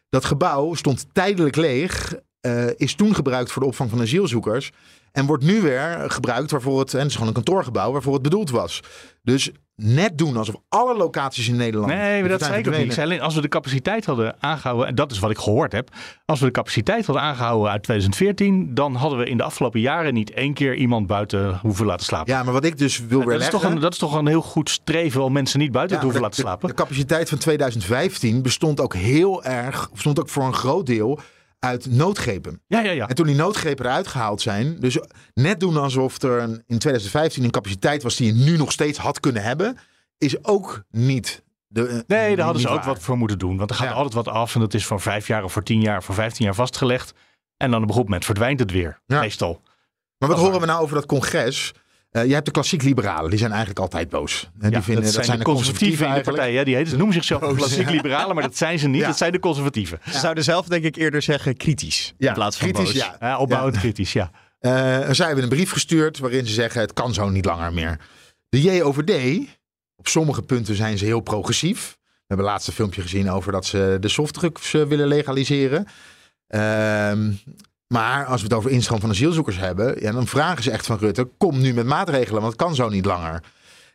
Dat gebouw stond tijdelijk leeg, eh, is toen gebruikt voor de opvang van asielzoekers en wordt nu weer gebruikt waarvoor het en het is gewoon een kantoorgebouw waarvoor het bedoeld was. Dus net doen alsof alle locaties in Nederland. Nee, maar dat zei ik ook niet. Alleen, als we de capaciteit hadden aangehouden, en dat is wat ik gehoord heb. Als we de capaciteit hadden aangehouden uit 2014, dan hadden we in de afgelopen jaren niet één keer iemand buiten hoeven laten slapen. Ja, maar wat ik dus wil dat, is toch een, dat is toch een heel goed streven om mensen niet buiten Ja, te hoeven laten de- slapen. De, capaciteit van 2015 bestond ook heel erg, bestond ook voor een groot deel uit noodgrepen. ja, ja, ja. En toen die noodgrepen eruit gehaald zijn, dus net doen alsof er een, in 2015 een capaciteit was die je nu nog steeds had kunnen hebben, is ook niet de. eh, Nee, niet daar hadden ze ook wat voor moeten doen. Want er gaat Ja. altijd wat af en dat is voor vijf jaar of voor tien jaar of voor vijftien jaar vastgelegd. En dan op een goed moment verdwijnt het weer, Ja. meestal. Maar wat Dat horen we nou over dat congres? Eh, je hebt de klassiek liberalen, die zijn eigenlijk altijd boos. En die Ja, vinden, dat, zijn de conservatieven in de eigenlijk. partij. hè. Die heten, ze noemen zichzelf klassiek liberalen, maar dat zijn ze niet. Ja. Dat zijn de conservatieven. Ze zouden zelf denk ik eerder zeggen kritisch Ja, in plaats van kritisch, boos. ja. Opbouwend kritisch, ja. Eh, en zij hebben een brief gestuurd waarin ze zeggen het kan zo niet langer meer. De JOVD, op sommige punten zijn ze heel progressief. We hebben laatst een filmpje gezien over dat ze de softdrugs eh, willen legaliseren. Ehm, maar als we het over instroom van asielzoekers hebben, ja, dan vragen ze echt van Rutte, kom nu met maatregelen, want het kan zo niet langer.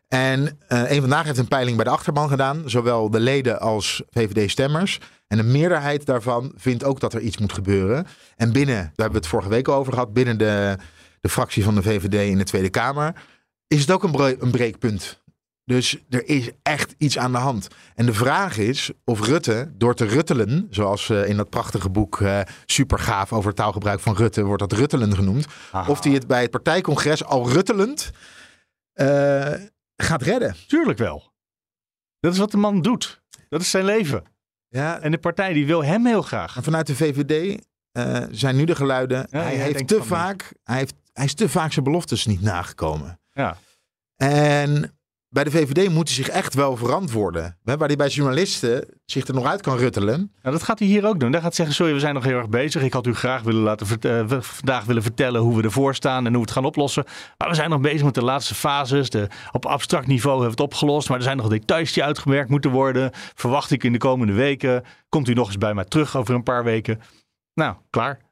En eh een vandaag heeft een peiling bij de achterban gedaan, zowel de leden als VVD-stemmers. En een meerderheid daarvan vindt ook dat er iets moet gebeuren. En binnen, daar hebben we het vorige week over gehad, binnen de, de fractie van de VVD in de Tweede Kamer, is het ook een, een breekpunt. Dus er is echt iets aan de hand. En de vraag is of Rutte, door te ruttelen, zoals eh, in dat prachtige boek eh super gaaf over taalgebruik van Rutte, wordt dat ruttelen genoemd, of hij het bij het partijcongres al ruttelend eh, gaat redden. Tuurlijk wel. Dat is wat de man doet. Dat is zijn leven. Ja, En de partij die wil hem heel graag. Maar vanuit de VVD zijn nu de geluiden. Ja, hij, heeft te vaak, hij, heeft, hij is te vaak zijn beloftes niet nagekomen. Ja. En bij de VVD moet hij zich echt wel verantwoorden. Waar hij bij journalisten zich er nog uit kan ruttelen. Nou, dat gaat hij hier ook doen. Daar gaat zeggen, sorry, we zijn nog heel erg bezig. Ik had u graag willen laten eh, vandaag willen vertellen hoe we ervoor staan en hoe we het gaan oplossen. Maar we zijn nog bezig met de laatste fases. De, op abstract niveau hebben we het opgelost. Maar er zijn nog details die uitgewerkt moeten worden. Verwacht ik in de komende weken. Komt u nog eens bij mij terug over een paar weken. Nou, klaar.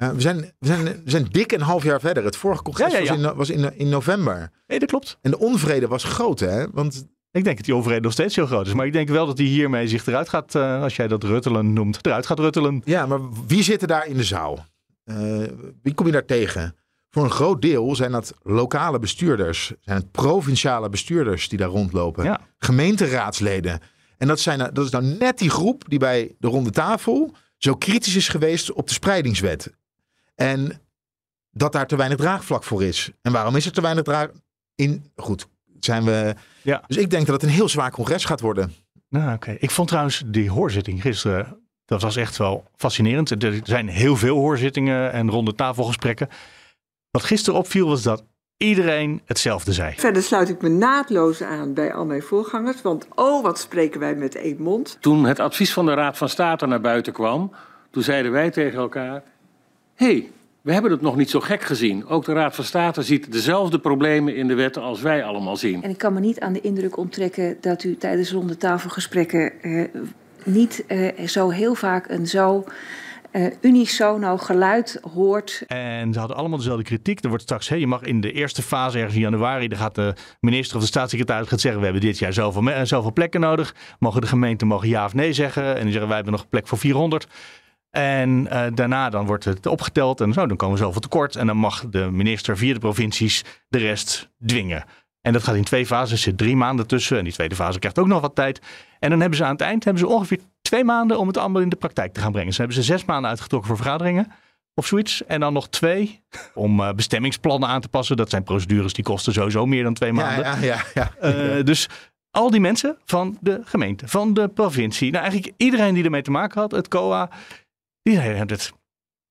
Eh, we, zijn, we, zijn, we zijn dik een half jaar verder. Het vorige congres Ja, ja, ja. was, in, was in, in november. Nee, dat klopt. En de onvrede was groot, hè? Want Ik denk dat die overheid nog steeds heel groot is. Maar ik denk wel dat hij hiermee zich eruit gaat, eh, als jij dat ruttelen noemt, eruit gaat ruttelen. Ja, maar wie zit er daar in de zaal? Eh, wie kom je daar tegen? Voor een groot deel zijn dat lokale bestuurders, zijn het provinciale bestuurders die daar rondlopen, Ja. gemeenteraadsleden. En dat, zijn, dat is nou net die groep die bij de ronde tafel zo kritisch is geweest op de spreidingswet. En dat daar te weinig draagvlak voor is. En waarom is er te weinig draag in? Goed, zijn we. Ja. Dus ik denk dat het een heel zwaar congres gaat worden. Nou, oké. Ik vond trouwens die hoorzitting gisteren, dat was echt wel fascinerend. Er zijn heel veel hoorzittingen en ronde tafelgesprekken. Wat gisteren opviel was dat iedereen hetzelfde zei. Verder sluit ik me naadloos aan bij al mijn voorgangers, want oh, wat spreken wij met één mond. Toen het advies van de Raad van State naar buiten kwam, toen zeiden wij tegen elkaar: hey, we hebben het nog niet zo gek gezien. Ook de Raad van State ziet dezelfde problemen in de wetten als wij allemaal zien. En ik kan me niet aan de indruk onttrekken dat u tijdens rondetafelgesprekken eh, niet eh, zo heel vaak een zo uh, unisono geluid hoort. En ze hadden allemaal dezelfde kritiek. Er wordt straks, hey, je mag in de eerste fase, ergens in januari, dan gaat de minister of de staatssecretaris gaat zeggen: We hebben dit jaar zoveel, zoveel plekken nodig. Mogen de gemeenten mogen ja of nee zeggen? En die zeggen: Wij hebben nog plek voor 400. En uh, daarna dan wordt het opgeteld en zo, dan komen we zoveel tekort. En dan mag de minister via de provincies de rest dwingen. En dat gaat in twee fases, er zit drie maanden tussen. En die tweede fase krijgt ook nog wat tijd. En dan hebben ze aan het eind hebben ze ongeveer twee maanden om het allemaal in de praktijk te gaan brengen. Ze hebben ze zes maanden uitgetrokken voor vergaderingen of zoiets. En dan nog twee om uh, bestemmingsplannen aan te passen. Dat zijn procedures die kosten sowieso meer dan twee maanden. Ja, ja, ja, ja. Uh, dus al die mensen van de gemeente, van de provincie. Nou, eigenlijk iedereen die ermee te maken had, het COA. Die.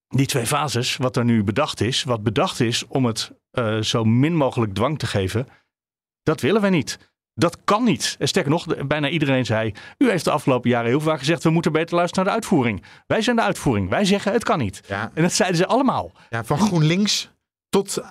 Die twee fases, wat er nu bedacht is, wat bedacht is om het uh, zo min mogelijk dwang te geven, dat willen wij niet. Dat kan niet. En sterker nog, bijna iedereen zei: U heeft de afgelopen jaren heel vaak gezegd: we moeten beter luisteren naar de uitvoering. Wij zijn de uitvoering. Wij zeggen: het kan niet. Ja. En dat zeiden ze allemaal. Ja, van GroenLinks tot,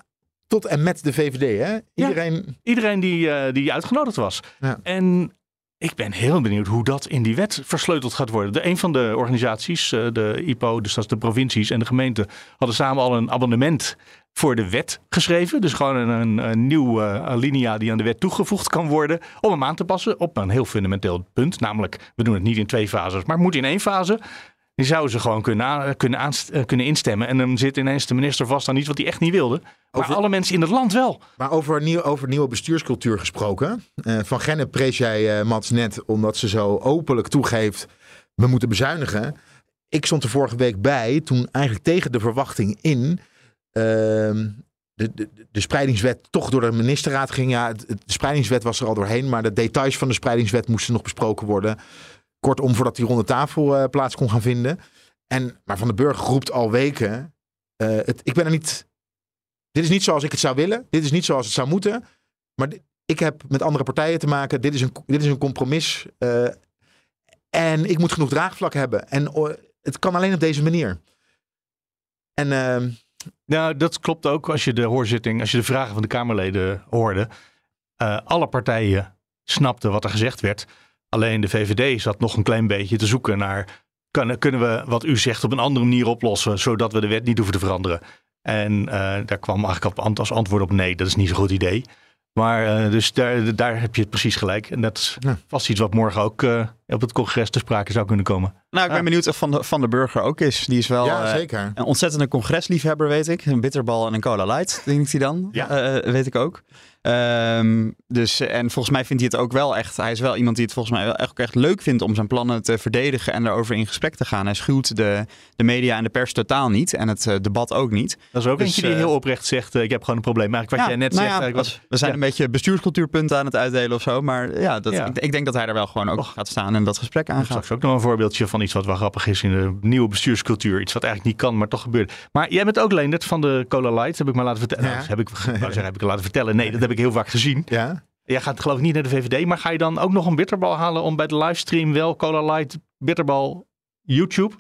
tot en met de VVD. Hè? Iedereen, ja, iedereen die, uh, die uitgenodigd was. Ja. En ik ben heel benieuwd hoe dat in die wet versleuteld gaat worden. De, een van de organisaties, uh, de IPO, dus dat is de provincies en de gemeenten, hadden samen al een abonnement voor de wet geschreven. Dus gewoon een, een, nieuwe alinea die aan de wet toegevoegd kan worden. Om hem aan te passen op een heel fundamenteel punt. Namelijk, we doen het niet in twee fases, maar het moet in één fase. Die zouden ze gewoon kunnen, kunnen, aanst, kunnen instemmen. En dan zit ineens de minister vast aan iets wat hij echt niet wilde. Maar over, alle mensen in het land wel. Maar over, nieuw, over nieuwe bestuurscultuur gesproken. Uh, van Gennep prees jij uh, Mats net omdat ze zo openlijk toegeeft... we moeten bezuinigen. Ik stond er vorige week bij toen eigenlijk tegen de verwachting in... Uh, de, de, de spreidingswet toch door de ministerraad ging. Ja, de spreidingswet was er al doorheen, maar de details van de spreidingswet moesten nog besproken worden. Kortom, voordat die ronde tafel uh, plaats kon gaan vinden. En, maar Van de Burger roept al weken. Uh, het, ik ben er niet. Dit is niet zoals ik het zou willen. Dit is niet zoals het zou moeten. Maar ik heb met andere partijen te maken. Dit is een, dit is een compromis. Uh, en ik moet genoeg draagvlak hebben. En het kan alleen op deze manier. En. nou, dat klopt ook als je de hoorzitting, als je de vragen van de Kamerleden hoorde. Alle partijen snapten wat er gezegd werd. Alleen de VVD zat nog een klein beetje te zoeken naar. Kan, kunnen we wat u zegt op een andere manier oplossen, zodat we de wet niet hoeven te veranderen? En uh, daar kwam eigenlijk op, als antwoord op nee, dat is niet zo'n goed idee. Maar uh, dus daar, daar heb je het precies gelijk. En dat is ja. vast iets wat morgen ook uh, op het congres te sprake zou kunnen komen. Nou, ik ben Ja. benieuwd of Van de, van de Burger ook is. Die is wel ja, eh, zeker. een ontzettende congresliefhebber, weet ik. Een bitterbal en een cola light, denk hij dan. Ja. Eh, weet ik ook. Ehm, dus, en volgens mij vindt hij het ook wel echt... Hij is wel iemand die het volgens mij wel echt, ook echt leuk vindt... om zijn plannen te verdedigen en daarover in gesprek te gaan. Hij schuwt de, de media en de pers totaal niet. En het eh, debat ook niet. Dat is ook Dus, eentje die eh, heel oprecht zegt: uh, Ik heb gewoon een probleem. Maar wat jij net nou zegt. ja, was- we zijn ja. een beetje bestuurscultuurpunten aan het uitdelen of zo. Maar ja, dat. Ik, ik denk dat hij er wel gewoon ook Och. gaat staan en dat gesprek aangaat. straks ook nog een voorbeeldje van iets wat wel grappig is in de nieuwe bestuurscultuur. Iets wat eigenlijk niet kan, maar toch gebeurt. Maar jij bent ook Leendert van de Cola Light, heb ik maar laten vertellen. Nou, heb ik, wou zeggen, heb ik laten vertellen. Nee, dat heb ik heel vaak gezien. Ja. Jij gaat geloof ik niet naar de VVD, maar ga je dan ook nog een bitterbal halen om bij de livestream wel Cola Light bitterbal YouTube?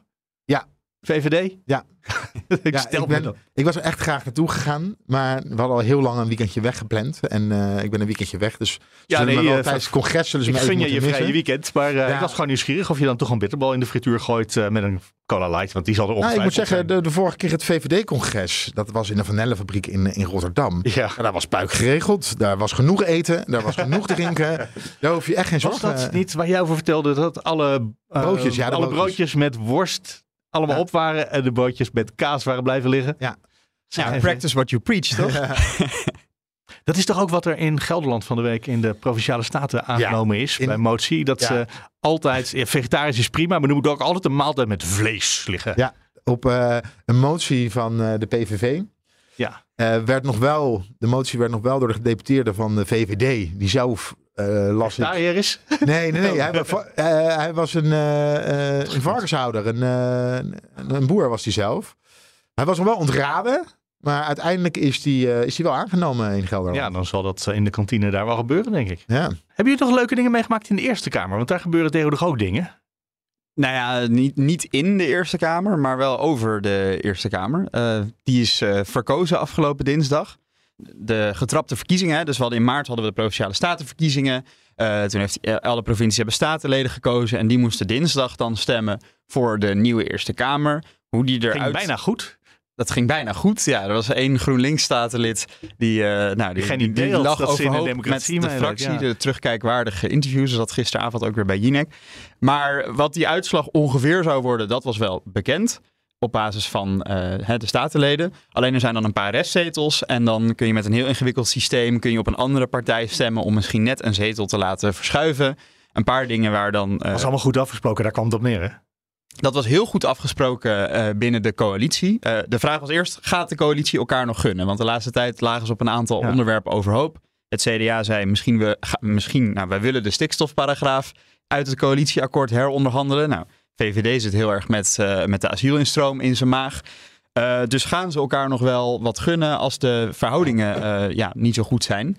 Ja. VVD? Ja. ik Ja, stel ik, ben, was er echt graag naartoe gegaan. Maar we hadden al heel lang een weekendje weggepland. En eh, ik ben een weekendje weg. Dus Ja, nee, wel eh, tijdens het congres zullen ze Ik me even je je vrije weekend, maar eh, Ja. ik was gewoon nieuwsgierig of je dan toch een bitterbal in de frituur gooit eh, met een Cola Light, want die zal er Nou, ik moet zeggen, de, de vorige keer het VVD-congres, dat was in de vanillefabriek in, in Rotterdam. Ja. En daar was puik geregeld. Daar was genoeg eten. Daar was genoeg drinken. Daar hoef je echt geen Was zorgen. dat niet waar jij over vertelde dat alle, Broodjes, ja, alle broodjes. broodjes met worst allemaal Ja. op waren en de broodjes met kaas waren blijven liggen? Ja. Ja, practice what you preach, toch? Dat is toch ook wat er in Gelderland van de week in de provinciale staten aangenomen is in- bij motie. Dat ze altijd, vegetarisch is prima, maar er moet ook altijd een maaltijd met vlees liggen. Ja. Op eh, een motie van eh, de PVV Ja. eh, werd nog wel, de motie werd nog wel door de gedeputeerde van de VVD, die zelf eh las ik. Daar hier is. Nee, nee, nee. Hij, wa- eh, hij was een, eh, een varkenshouder. Een, eh, een, boer was hij zelf. Hij was nog wel ontraden. Maar uiteindelijk is die, eh, is die wel aangenomen in Gelderland. Ja, dan zal dat in de kantine daar wel gebeuren, denk ik. Ja. Hebben jullie toch leuke dingen meegemaakt in de Eerste Kamer? Want daar gebeuren tegenwoordig ook dingen. Nou ja, niet, niet in de Eerste Kamer, maar wel over de Eerste Kamer. Eh, die is eh, verkozen afgelopen dinsdag. De getrapte verkiezingen, dus we hadden in maart hadden we de Provinciale Statenverkiezingen. Eh, toen heeft eh, alle provincies hebben statenleden gekozen en die moesten dinsdag dan stemmen voor de nieuwe Eerste Kamer. Hoe die eruit... Ging bijna goed. Dat ging bijna goed. Ja, er was één GroenLinks-statenlid die, eh nou, die, Geen die, idee die lag dat overhoop democratie met de fractie. ja. De terugkijkwaardige interviews. Dat gisteravond ook weer bij Jinek. Maar wat die uitslag ongeveer zou worden, dat was wel bekend. Op basis van eh, de statenleden. Alleen er zijn dan een paar restzetels. En dan kun je met een heel ingewikkeld systeem... kun je op een andere partij stemmen... om misschien net een zetel te laten verschuiven. Een paar dingen waar dan... eh, Dat was allemaal goed afgesproken, daar kwam het op neer, hè? dat was heel goed afgesproken eh, binnen de coalitie. De vraag was eerst, gaat de coalitie elkaar nog gunnen? Want de laatste tijd lagen ze op een aantal Ja. onderwerpen overhoop. Het CDA zei, misschien, we, ga- misschien nou, wij willen de stikstofparagraaf uit het coalitieakkoord heronderhandelen. Nou, VVD zit heel erg met, eh, met de asielinstroom in zijn maag. Eh, dus gaan ze elkaar nog wel wat gunnen als de verhoudingen eh, ja, niet zo goed zijn.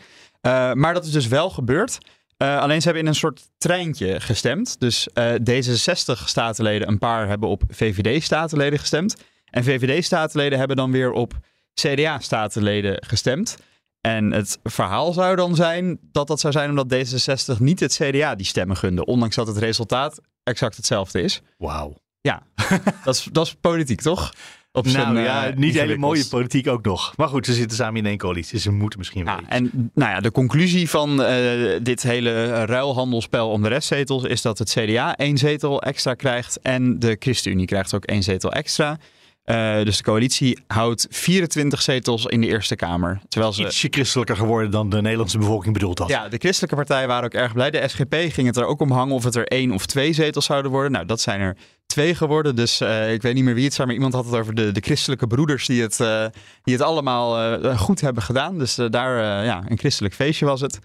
Maar dat is dus wel gebeurd. Alleen ze hebben in een soort treintje gestemd. Dus eh, D66-statenleden, een paar hebben op VVD-statenleden gestemd. En VVD-statenleden hebben dan weer op CDA-statenleden gestemd. En het verhaal zou dan zijn dat dat zou zijn omdat D66 niet het CDA die stemmen gunde. Ondanks dat het resultaat exact hetzelfde is. Wauw. Ja, dat is, dat is politiek, toch? Op Nou zijn, ja, eh, niet hele mooie politiek ook nog. Maar goed, ze zitten samen in één coalitie. dus Ze moeten misschien wel Ja, iets. en nou ja, de conclusie van eh, dit hele ruilhandelspel om de restzetels is dat het CDA één zetel extra krijgt en de ChristenUnie krijgt ook één zetel extra. Eh, dus de coalitie houdt 24 zetels in de Eerste Kamer. Terwijl ze Ietsje christelijker geworden dan de Nederlandse bevolking bedoeld had. ja, de christelijke partijen waren ook erg blij. De SGP ging het er ook om hangen of het er één of twee zetels zouden worden. Nou, dat zijn er twee geworden. Dus eh, ik weet niet meer wie het zijn, maar iemand had het over de, de christelijke broeders die het, eh, die het allemaal goed hebben gedaan. Dus daar, ja, een christelijk feestje was het.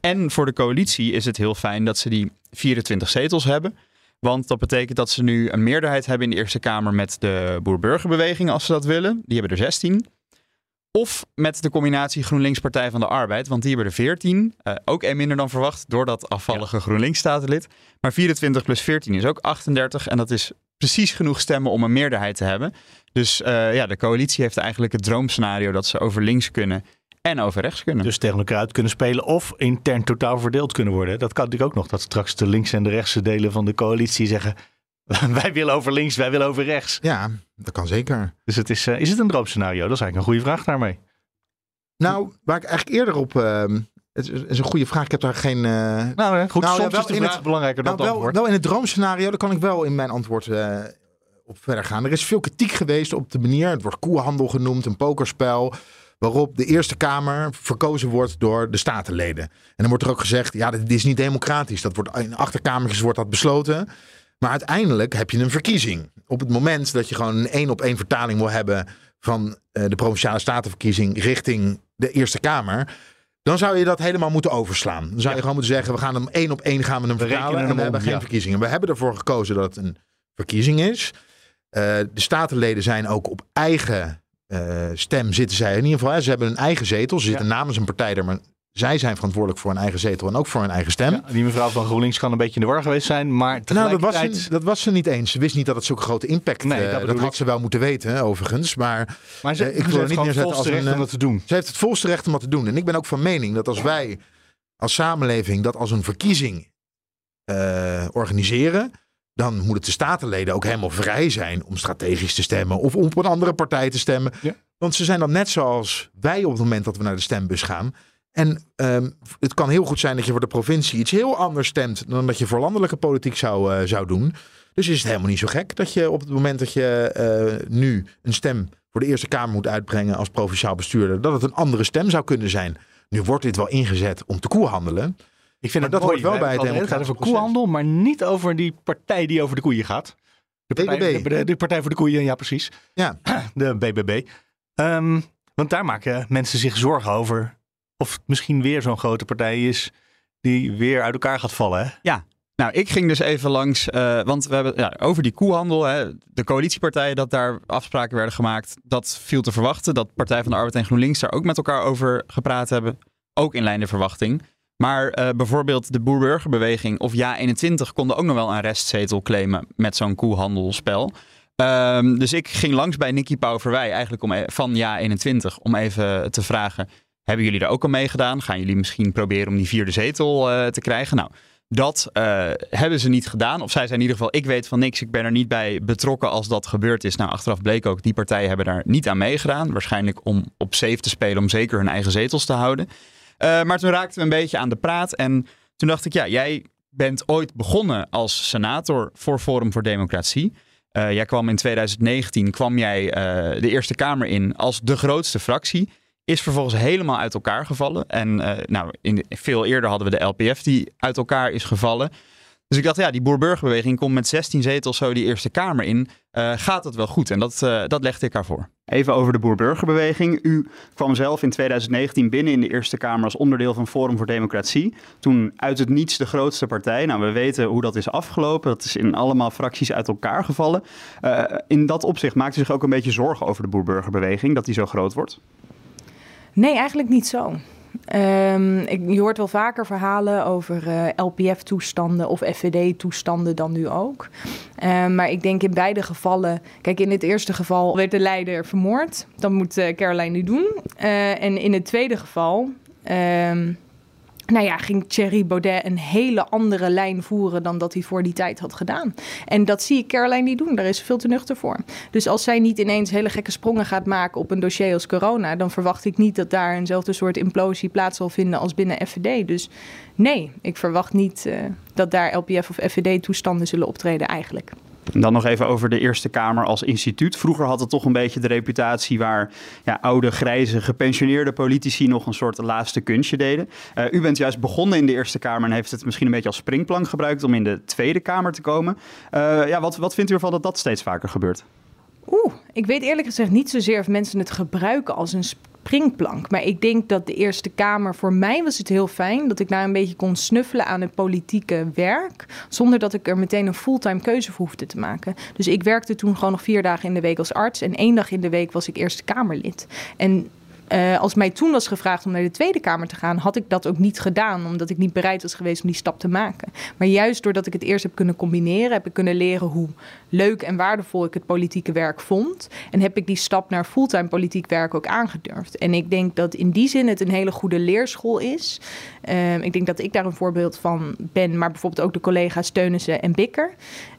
En voor de coalitie is het heel fijn dat ze die 24 zetels hebben. Want dat betekent dat ze nu een meerderheid hebben in de Eerste Kamer met de Boer-Burgerbeweging, als ze dat willen. Die hebben er 16. Of met de combinatie GroenLinks Partij van de Arbeid, want die hebben er 14. Eh, ook één minder dan verwacht door dat afvallige GroenLinks-statenlid. Maar 24 plus 14 is ook 38 en dat is precies genoeg stemmen om een meerderheid te hebben. Dus eh, ja, de coalitie heeft eigenlijk het droomscenario dat ze over links kunnen en over rechts kunnen. Dus tegen elkaar uit kunnen spelen of intern totaal verdeeld kunnen worden. Dat kan natuurlijk ook nog. Dat straks de links- en de rechtse delen van de coalitie zeggen... wij willen over links, wij willen over rechts. Ja, dat kan zeker. Dus het is, eh, is het een droomscenario? Dat is eigenlijk een goede vraag daarmee. Nou, waar ik eigenlijk eerder op... ehm, het is- een goede vraag. Ik heb daar geen... eh, Nou, goed, Nou, soms is de in vraag het- belangrijker dan nou, wel, antwoord. wel in het droomscenario, daar kan ik wel in mijn antwoord eh, op verder gaan. Er is veel kritiek geweest op de manier, het wordt koehandel genoemd, een pokerspel, waarop de Eerste Kamer verkozen wordt door de statenleden. En dan wordt er ook gezegd, ja, dit is niet democratisch. Dat wordt, in achterkamertjes wordt dat besloten. Maar uiteindelijk heb je een verkiezing. Op het moment dat je gewoon een één op één vertaling wil hebben van eh, de provinciale statenverkiezing richting de Eerste Kamer. Dan zou je dat helemaal moeten overslaan. Dan zou je gewoon moeten zeggen, we gaan hem één op één gaan we hem We vertalen. rekenen En we om, hebben geen ja. verkiezingen. We hebben ervoor gekozen dat het een verkiezing is. Eh, de statenleden zijn ook op eigen eh, stem zitten zij. In ieder geval, hè, ze hebben een eigen zetel. Ze zitten namens een partij er, maar zij zijn verantwoordelijk voor hun eigen zetel en ook voor hun eigen stem. Ja, die mevrouw van GroenLinks kan een beetje in de war geweest zijn, maar Nou, dat was, tegelijkertijd... ze, dat was ze niet eens. Ze wist niet dat het zo'n grote impact Nee, nee, dat had ik. ze wel moeten weten, overigens. Maar maar ze, eh, ik wil het niet neerzetten volste als recht een, om dat te doen. ze heeft het volste recht om dat te doen. En ik ben ook van mening dat als wij als samenleving dat als een verkiezing eh, organiseren, dan moet het de statenleden ook helemaal vrij zijn om strategisch te stemmen of om op een andere partij te stemmen. Ja. Want ze zijn dan net zoals wij op het moment dat we naar de stembus gaan. En ehm, het kan heel goed zijn dat je voor de provincie iets heel anders stemt dan dat je voor landelijke politiek zou, eh, zou doen. Dus is het helemaal niet zo gek dat je op het moment dat je eh, nu een stem voor de Eerste Kamer moet uitbrengen als provinciaal bestuurder, dat het een andere stem zou kunnen zijn. Nu wordt dit wel ingezet om te koehandelen. Ik vind Maar het dat mooi. hoort wel We bij het al de hele tijd democratisch over koehandel, maar niet over die partij die over de koeien gaat. De partij, BBB. De, de partij voor de koeien, ja precies. Ja. De BBB. Ehm, want daar maken mensen zich zorgen over of het misschien weer zo'n grote partij is die weer uit elkaar gaat vallen. Hè? Nou, ik ging dus even langs, uh, want we hebben ja, over die koehandel, hè, de coalitiepartijen, dat daar afspraken werden gemaakt. Dat viel te verwachten. Dat Partij van de Arbeid en GroenLinks daar ook met elkaar over gepraat hebben. Ook in lijn de verwachting. Maar uh, bijvoorbeeld de Boerburgerbeweging of Ja21 konden ook nog wel een restzetel claimen met zo'n koehandelspel. Um, dus ik ging langs bij Nicky Pauverwij, eigenlijk om, e- van Ja21, om even te vragen: hebben jullie daar ook al mee gedaan? Gaan jullie misschien proberen om die vierde zetel uh, te krijgen? Nou, dat uh, hebben ze niet gedaan. Of zij zijn in ieder geval, ik weet van niks, ik ben er niet bij betrokken als dat gebeurd is. Nou, achteraf bleek ook, die partijen hebben daar niet aan meegedaan. Waarschijnlijk om op safe te spelen, om zeker hun eigen zetels te houden. Uh, maar toen raakten we een beetje aan de praat. En toen dacht ik, ja, jij bent ooit begonnen als senator voor Forum voor Democratie. Uh, jij kwam in 2019 kwam jij uh, de Eerste Kamer in als de grootste fractie. Is vervolgens helemaal uit elkaar gevallen. En nou, in, veel eerder hadden we de LPF die uit elkaar is gevallen. Dus ik dacht, ja, die boerburgerbeweging komt met 16 zetels zo die Eerste Kamer in. Uh, gaat het wel goed? En dat, uh, dat legde ik haar voor. Even over de boerburgerbeweging. U kwam zelf in 2019 binnen in de Eerste Kamer als onderdeel van Forum voor Democratie. Toen uit het niets de grootste partij. Nou, we weten hoe dat is afgelopen. Dat is in allemaal fracties uit elkaar gevallen. Uh, in dat opzicht maakt u zich ook een beetje zorgen over de boerburgerbeweging, dat die zo groot wordt? Nee, eigenlijk niet zo. Um, ik, je hoort wel vaker verhalen over uh, LPF-toestanden of FVD-toestanden dan nu ook. Um, maar ik denk in beide gevallen. Kijk, in het eerste geval werd de leider vermoord. Dat moet uh, Caroline nu doen. Uh, en in het tweede geval. Um, nou ja, ging Thierry Baudet een hele andere lijn voeren dan dat hij voor die tijd had gedaan. En dat zie ik Caroline niet doen. Daar is ze veel te nuchter voor. Dus als zij niet ineens hele gekke sprongen gaat maken op een dossier als corona, dan verwacht ik niet dat daar eenzelfde soort implosie plaats zal vinden als binnen FVD. Dus nee, ik verwacht niet uh, dat daar LPF of FVD-toestanden zullen optreden eigenlijk. En dan nog even over de Eerste Kamer als instituut. Vroeger had het toch een beetje de reputatie waar ja, oude, grijze, gepensioneerde politici nog een soort laatste kunstje deden. Uh, u bent juist begonnen in de Eerste Kamer en heeft het misschien een beetje als springplank gebruikt om in de Tweede Kamer te komen. Uh, ja, wat, wat vindt u ervan dat dat steeds vaker gebeurt? Oeh, ik weet eerlijk gezegd niet zozeer of mensen het gebruiken als een springplank. Maar ik denk dat de Eerste Kamer, voor mij was het heel fijn dat ik daar een beetje kon snuffelen aan het politieke werk. Zonder dat ik er meteen een fulltime keuze voor hoefde te maken. Dus ik werkte toen gewoon nog vier dagen in de week als arts. En één dag in de week was ik Eerste Kamerlid. En uh, als mij toen was gevraagd om naar de Tweede Kamer te gaan, had ik dat ook niet gedaan, omdat ik niet bereid was geweest om die stap te maken. Maar juist doordat ik het eerst heb kunnen combineren, heb ik kunnen leren hoe leuk en waardevol ik het politieke werk vond. En heb ik die stap naar fulltime politiek werk ook aangedurfd. En ik denk dat in die zin het een hele goede leerschool is. Uh, ik denk dat ik daar een voorbeeld van ben, maar bijvoorbeeld ook de collega's Teunissen en Bikker.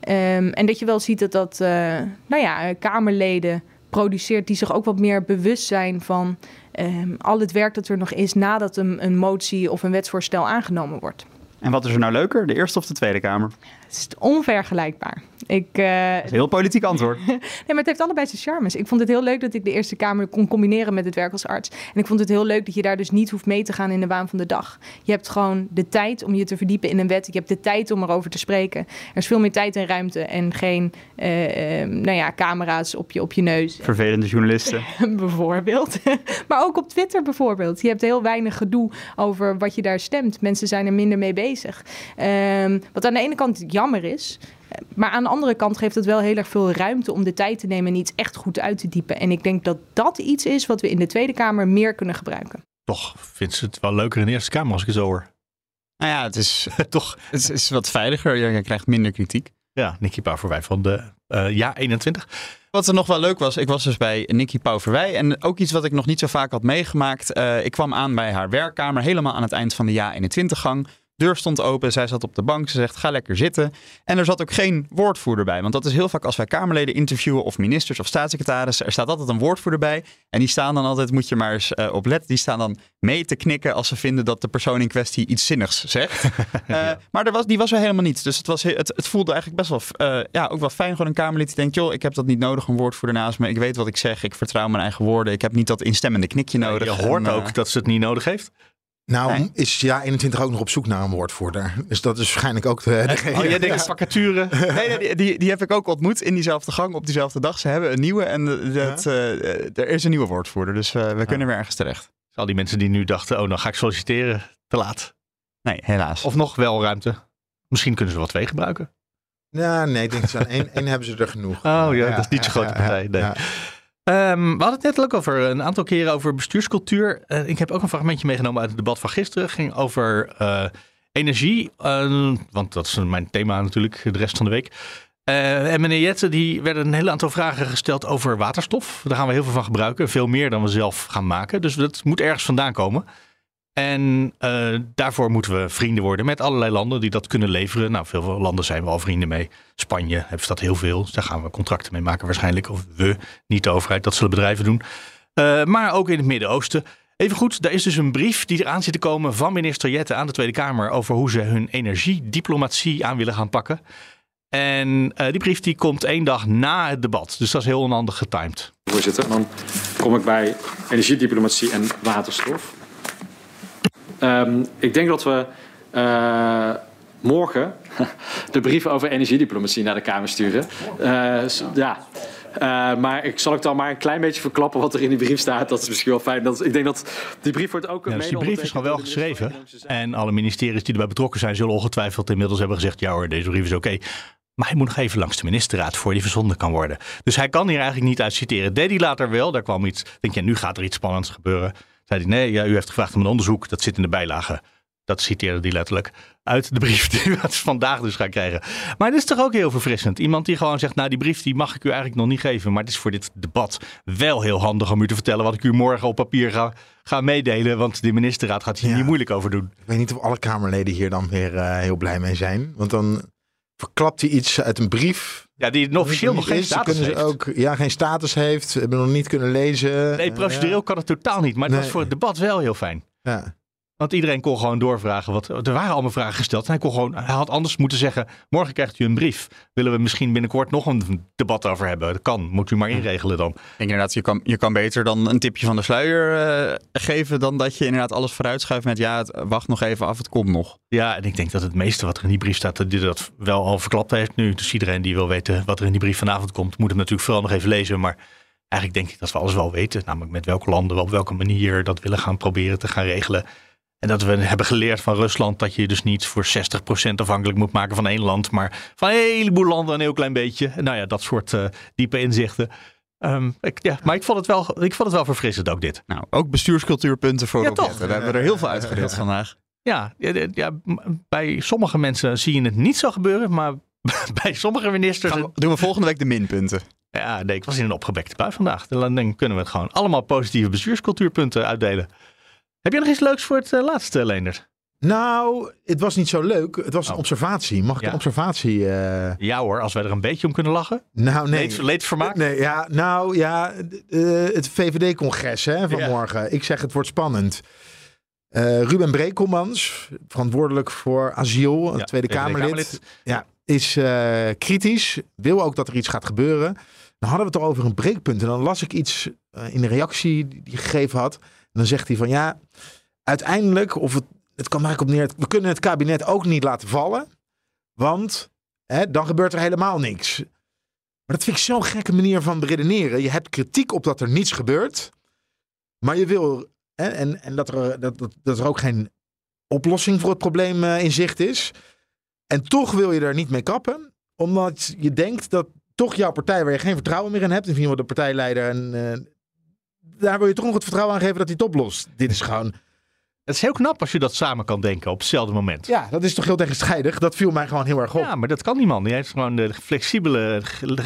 Um, en dat je wel ziet dat dat, uh, nou ja, Kamerleden produceert die zich ook wat meer bewust zijn van um, al het werk dat er nog is nadat een, een motie of een wetsvoorstel aangenomen wordt. En wat is er nou leuker, de Eerste of de Tweede Kamer? Het is onvergelijkbaar. Ik, uh, dat is een heel politiek antwoord. nee, maar het heeft allebei zijn charmes. Ik vond het heel leuk dat ik de Eerste Kamer kon combineren met het werk als arts. En ik vond het heel leuk dat je daar dus niet hoeft mee te gaan in de waan van de dag. Je hebt gewoon de tijd om je te verdiepen in een wet. Je hebt de tijd om erover te spreken. Er is veel meer tijd en ruimte en geen uh, uh, nou ja, camera's op je, op je neus. Vervelende journalisten. bijvoorbeeld. maar ook op Twitter bijvoorbeeld. Je hebt heel weinig gedoe over wat je daar stemt. Mensen zijn er minder mee bezig. Um, wat aan de ene kant jammer is. Maar aan de andere kant geeft het wel heel erg veel ruimte om de tijd te nemen en iets echt goed uit te diepen. En ik denk dat dat iets is wat we in de Tweede Kamer meer kunnen gebruiken. Toch vindt ze het wel leuker in de Eerste Kamer als ik het zo hoor. Nou ja, het is toch het is wat veiliger. Je krijgt minder kritiek. Ja, Nicky Pauverwij van de uh, Ja 21. Wat er nog wel leuk was, ik was dus bij Nicky Pauverwij. En ook iets wat ik nog niet zo vaak had meegemaakt. Uh, ik kwam aan bij haar werkkamer, helemaal aan het eind van de Ja 21 gang deur stond open. Zij zat op de bank. Ze zegt: ga lekker zitten. En er zat ook geen woordvoerder bij. Want dat is heel vaak als wij Kamerleden interviewen of ministers of staatssecretarissen. Er staat altijd een woordvoerder bij. En die staan dan altijd, moet je maar eens uh, op letten, die staan dan mee te knikken als ze vinden dat de persoon in kwestie iets zinnigs zegt. uh, maar er was, die was er helemaal niet. Dus het, was, het, het voelde eigenlijk best wel, uh, ja, ook wel fijn. Gewoon een Kamerlid die denkt: joh, ik heb dat niet nodig, een woordvoerder naast me. Ik weet wat ik zeg. Ik vertrouw mijn eigen woorden. Ik heb niet dat instemmende knikje nodig. Ja, je hoort en, ook dat ze het niet nodig heeft. Nou, nee. is ja 21 ook nog op zoek naar een woordvoerder. Dus dat is waarschijnlijk ook de. de oh, jij denkt ja. vacature? nee, die, die, die, heb ik ook ontmoet in diezelfde gang op diezelfde dag. Ze hebben een nieuwe en dat, ja? uh, er is een nieuwe woordvoerder. Dus uh, we kunnen weer ergens terecht. Dus al die mensen die nu dachten: oh, dan ga ik solliciteren, te laat. Nee, helaas. Of nog wel ruimte. Misschien kunnen ze wel twee gebruiken. Ja, nee, ik denk dat één, één hebben ze er genoeg. Oh ja, dat is niet zo'n grote partij. Nee. Ehm, we hadden het net ook over een aantal keren over bestuurscultuur. Eh, ik heb ook een fragmentje meegenomen uit het debat van gisteren. Het ging over eh, energie, eh, want dat is mijn thema natuurlijk de rest van de week. En meneer Jette, die werden een heel aantal vragen gesteld over waterstof. Daar gaan we heel veel van gebruiken, veel meer dan we zelf gaan maken. Dus dat moet ergens vandaan komen. En eh, daarvoor moeten we vrienden worden met allerlei landen die dat kunnen leveren. Nou, veel landen zijn we al vrienden mee. Spanje heeft dat heel veel. Daar gaan we contracten mee maken waarschijnlijk. Of we, niet de overheid, dat zullen bedrijven doen. Eh, maar ook in het Midden-Oosten. Even goed, daar is dus een brief die eraan zit te komen van minister Jette aan de Tweede Kamer over hoe ze hun energiediplomatie aan willen gaan pakken. En eh, die brief die komt één dag na het debat. Dus dat is heel onhandig getimed. Voorzitter, dan kom ik bij energiediplomatie en waterstof. Um, ik denk dat we uh, morgen de brief over energiediplomatie naar de Kamer sturen. Uh, ja. Uh, maar ik zal ik dan maar een klein beetje verklappen wat er in die brief staat. Dat is misschien wel fijn. Dat, ik denk dat die brief wordt ook. Ja, dus die brief is gewoon wel geschreven. En alle ministeries die erbij betrokken zijn, zullen ongetwijfeld inmiddels hebben gezegd: ja hoor, deze brief is oké. Okay. Maar hij moet nog even langs de ministerraad voor die verzonden kan worden. Dus hij kan hier eigenlijk niet uit citeren. Deed hij later wel. Daar kwam iets. Denk je, nu gaat er iets spannends gebeuren. Zei hij, nee, ja, u heeft gevraagd om een onderzoek. Dat zit in de bijlage. Dat citeerde hij letterlijk uit de brief die we vandaag dus gaan krijgen. Maar het is toch ook heel verfrissend. Iemand die gewoon zegt, nou die brief die mag ik u eigenlijk nog niet geven. Maar het is voor dit debat wel heel handig om u te vertellen wat ik u morgen op papier ga, ga meedelen. Want de ministerraad gaat hier ja. niet moeilijk over doen. Ik weet niet of alle Kamerleden hier dan weer uh, heel blij mee zijn. Want dan verklapt hij iets uit een brief. Ja, die nog officieel nog geen status heeft. Ze ook, ja, geen status heeft. Hebben nog niet kunnen lezen. Nee, procedureel kan het totaal niet. Maar het Nee. was voor het debat wel heel fijn. Ja. Want iedereen kon gewoon doorvragen. Wat, er waren allemaal vragen gesteld. En hij, kon gewoon, hij had anders moeten zeggen: Morgen krijgt u een brief. Willen we misschien binnenkort nog een debat over hebben? Dat kan. Moet u maar inregelen dan. Ik denk inderdaad, je kan, je kan beter dan een tipje van de sluier eh, geven. dan dat je inderdaad alles vooruitschuift met. ja, het, wacht nog even af, het komt nog. Ja, en ik denk dat het meeste wat er in die brief staat. dat dat wel al verklapt heeft nu. Dus iedereen die wil weten wat er in die brief vanavond komt. moet hem natuurlijk vooral nog even lezen. Maar. Eigenlijk denk ik dat we alles wel weten. Namelijk met welke landen we op welke manier dat willen gaan proberen te gaan regelen. En dat we hebben geleerd van Rusland dat je dus niet voor 60% afhankelijk moet maken van één land, maar van een heleboel landen een heel klein beetje. Nou ja, dat soort uh, diepe inzichten. Um, ik, ja, maar ik vond, het wel, ik vond het wel verfrissend ook dit. Nou, ook bestuurscultuurpunten voor Ja, Rob toch? Daar hebben we er heel veel uitgedeeld vandaag. Ja, ja, ja, bij sommige mensen zie je het niet zo gebeuren, maar bij sommige ministers... Gaan we- doen we volgende week de minpunten. Ja, nee, ik was in een opgebekte bui vandaag. Dan kunnen we het gewoon allemaal positieve bestuurscultuurpunten uitdelen. Heb je nog iets leuks voor het uh, laatste, Leendert? Nou, het was niet zo leuk. Het was een observatie. Mag ik Ja. een observatie? uh, Ja hoor, als wij er een beetje om kunnen lachen. Nou, nee. Leed, leedvermaak? Nee, ja, nou ja, uh, het VVD-congres hè, van Ja. morgen. Ik zeg het wordt spannend. Uh, Ruben Brekelmans, verantwoordelijk voor asiel, Ja, Tweede Kamerlid, ja, is kritisch. Wil ook dat er iets gaat gebeuren. Dan hadden we het al over een breekpunt. En dan las ik iets in de reactie die gegeven had. Dan zegt hij van ja, uiteindelijk, of het, het kan eigenlijk op neer. We kunnen het kabinet ook niet laten vallen. Want hè, dan gebeurt er helemaal niks. Maar dat vind ik zo'n gekke manier van beredeneren. Je hebt kritiek op dat er niets gebeurt. Maar je wil. Hè, en en dat, er, dat, dat, er ook geen oplossing voor het probleem uh, in zicht is. En toch wil je er niet mee kappen. Omdat je denkt dat toch jouw partij, waar je geen vertrouwen meer in hebt. In ieder geval de partijleider. En, uh, daar wil je toch nog het vertrouwen aan geven dat hij het oplost. Dit is gewoon. Het is heel knap als je dat samen kan denken op hetzelfde moment. Ja, dat is toch heel tegenstrijdig. Dat viel mij gewoon heel erg op. Ja, maar dat kan die man. Die heeft gewoon de flexibele,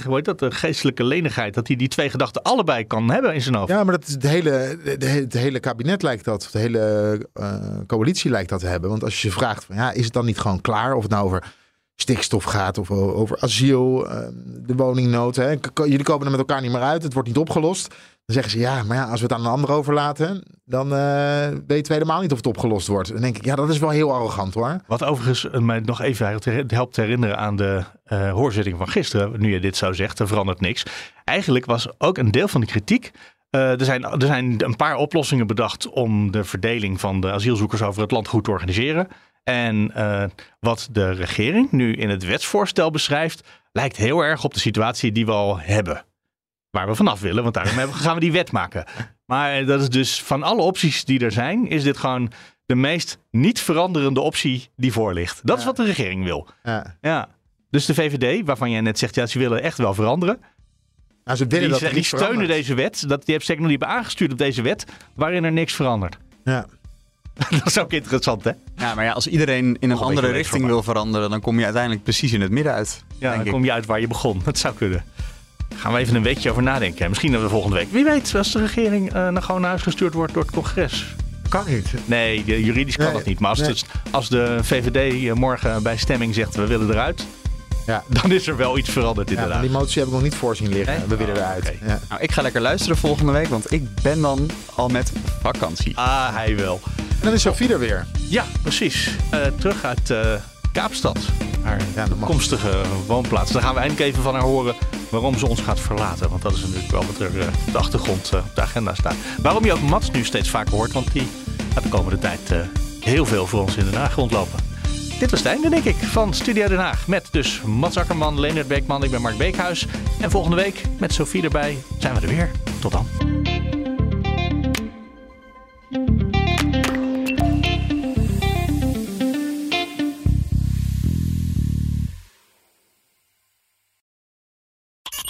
hoe heet dat, de geestelijke lenigheid. Dat hij die twee gedachten allebei kan hebben in zijn hoofd. Ja, maar dat is het, hele, de, het hele kabinet lijkt dat. De hele uh, coalitie lijkt dat te hebben. Want als je ze vraagt, van, ja, is het dan niet gewoon klaar? Of het nou over stikstof gaat of over asiel, uh, de woningnood. Hè? Jullie komen er met elkaar niet meer uit. Het wordt niet opgelost. Dan zeggen ze, ja, maar ja, als we het aan een ander overlaten, dan uh, weten we helemaal niet of het opgelost wordt. Dan denk ik, ja, dat is wel heel arrogant hoor. Wat overigens uh, mij nog even helpt herinneren aan de uh, hoorzitting van gisteren. Nu je dit zo zegt, er verandert niks. Eigenlijk was ook een deel van de kritiek. Er, zijn, er zijn een paar oplossingen bedacht om de verdeling van de asielzoekers over het land goed te organiseren. En wat de regering nu in het wetsvoorstel beschrijft, lijkt heel erg op de situatie die we al hebben waar we vanaf willen, want daarom gaan we die wet maken. Maar dat is dus van alle opties die er zijn, is dit gewoon de meest niet veranderende optie die voor ligt. Dat is wat de regering wil. Ja. Ja. Dus de VVD, waarvan jij net zegt, ja, ze willen echt wel veranderen. Nou, ze willen die dat die steunen verandert. deze wet. Dat, die hebben zeker nog niet hebben aangestuurd op deze wet, waarin er niks verandert. Ja. dat is ook interessant, hè? Ja, maar ja, als iedereen in een andere richting wil veranderen, dan kom je uiteindelijk precies in het midden uit. Ja, denk dan ik. kom je uit waar je begon. Dat zou kunnen. Gaan we even een weekje over nadenken. Misschien dat we volgende week. Wie weet, als de regering eh naar gewoon naar huis gestuurd wordt door het congres. Kan niet. Nee, juridisch kan Nee, dat niet. Maar als, nee. als de VVD morgen bij stemming zegt we willen eruit, Ja. dan is er wel iets veranderd Ja, inderdaad. die motie heb ik nog niet voorzien liggen. Nee? We willen Oh, eruit. Ja. Nou, ik ga lekker luisteren volgende week, want ik ben dan al met vakantie. Ah, hij wel. En dan is Sophie er weer. Ja, precies. Eh, terug uit eh, Kaapstad. Haar Ja, toekomstige woonplaats. Dan gaan we eindelijk even van haar horen waarom ze ons gaat verlaten. Want dat is natuurlijk wel wat er eh, op de achtergrond eh, op de agenda staat. Waarom je ook Mats nu steeds vaker hoort. Want die gaat de komende tijd eh, heel veel voor ons in Den Haag rondlopen. Dit was het einde, denk ik, van Studio Den Haag. Met dus Mats Akkerman, Leonard Beekman, ik ben Mark Beekhuis. En volgende week, met Sophie erbij, zijn we er weer. Tot dan.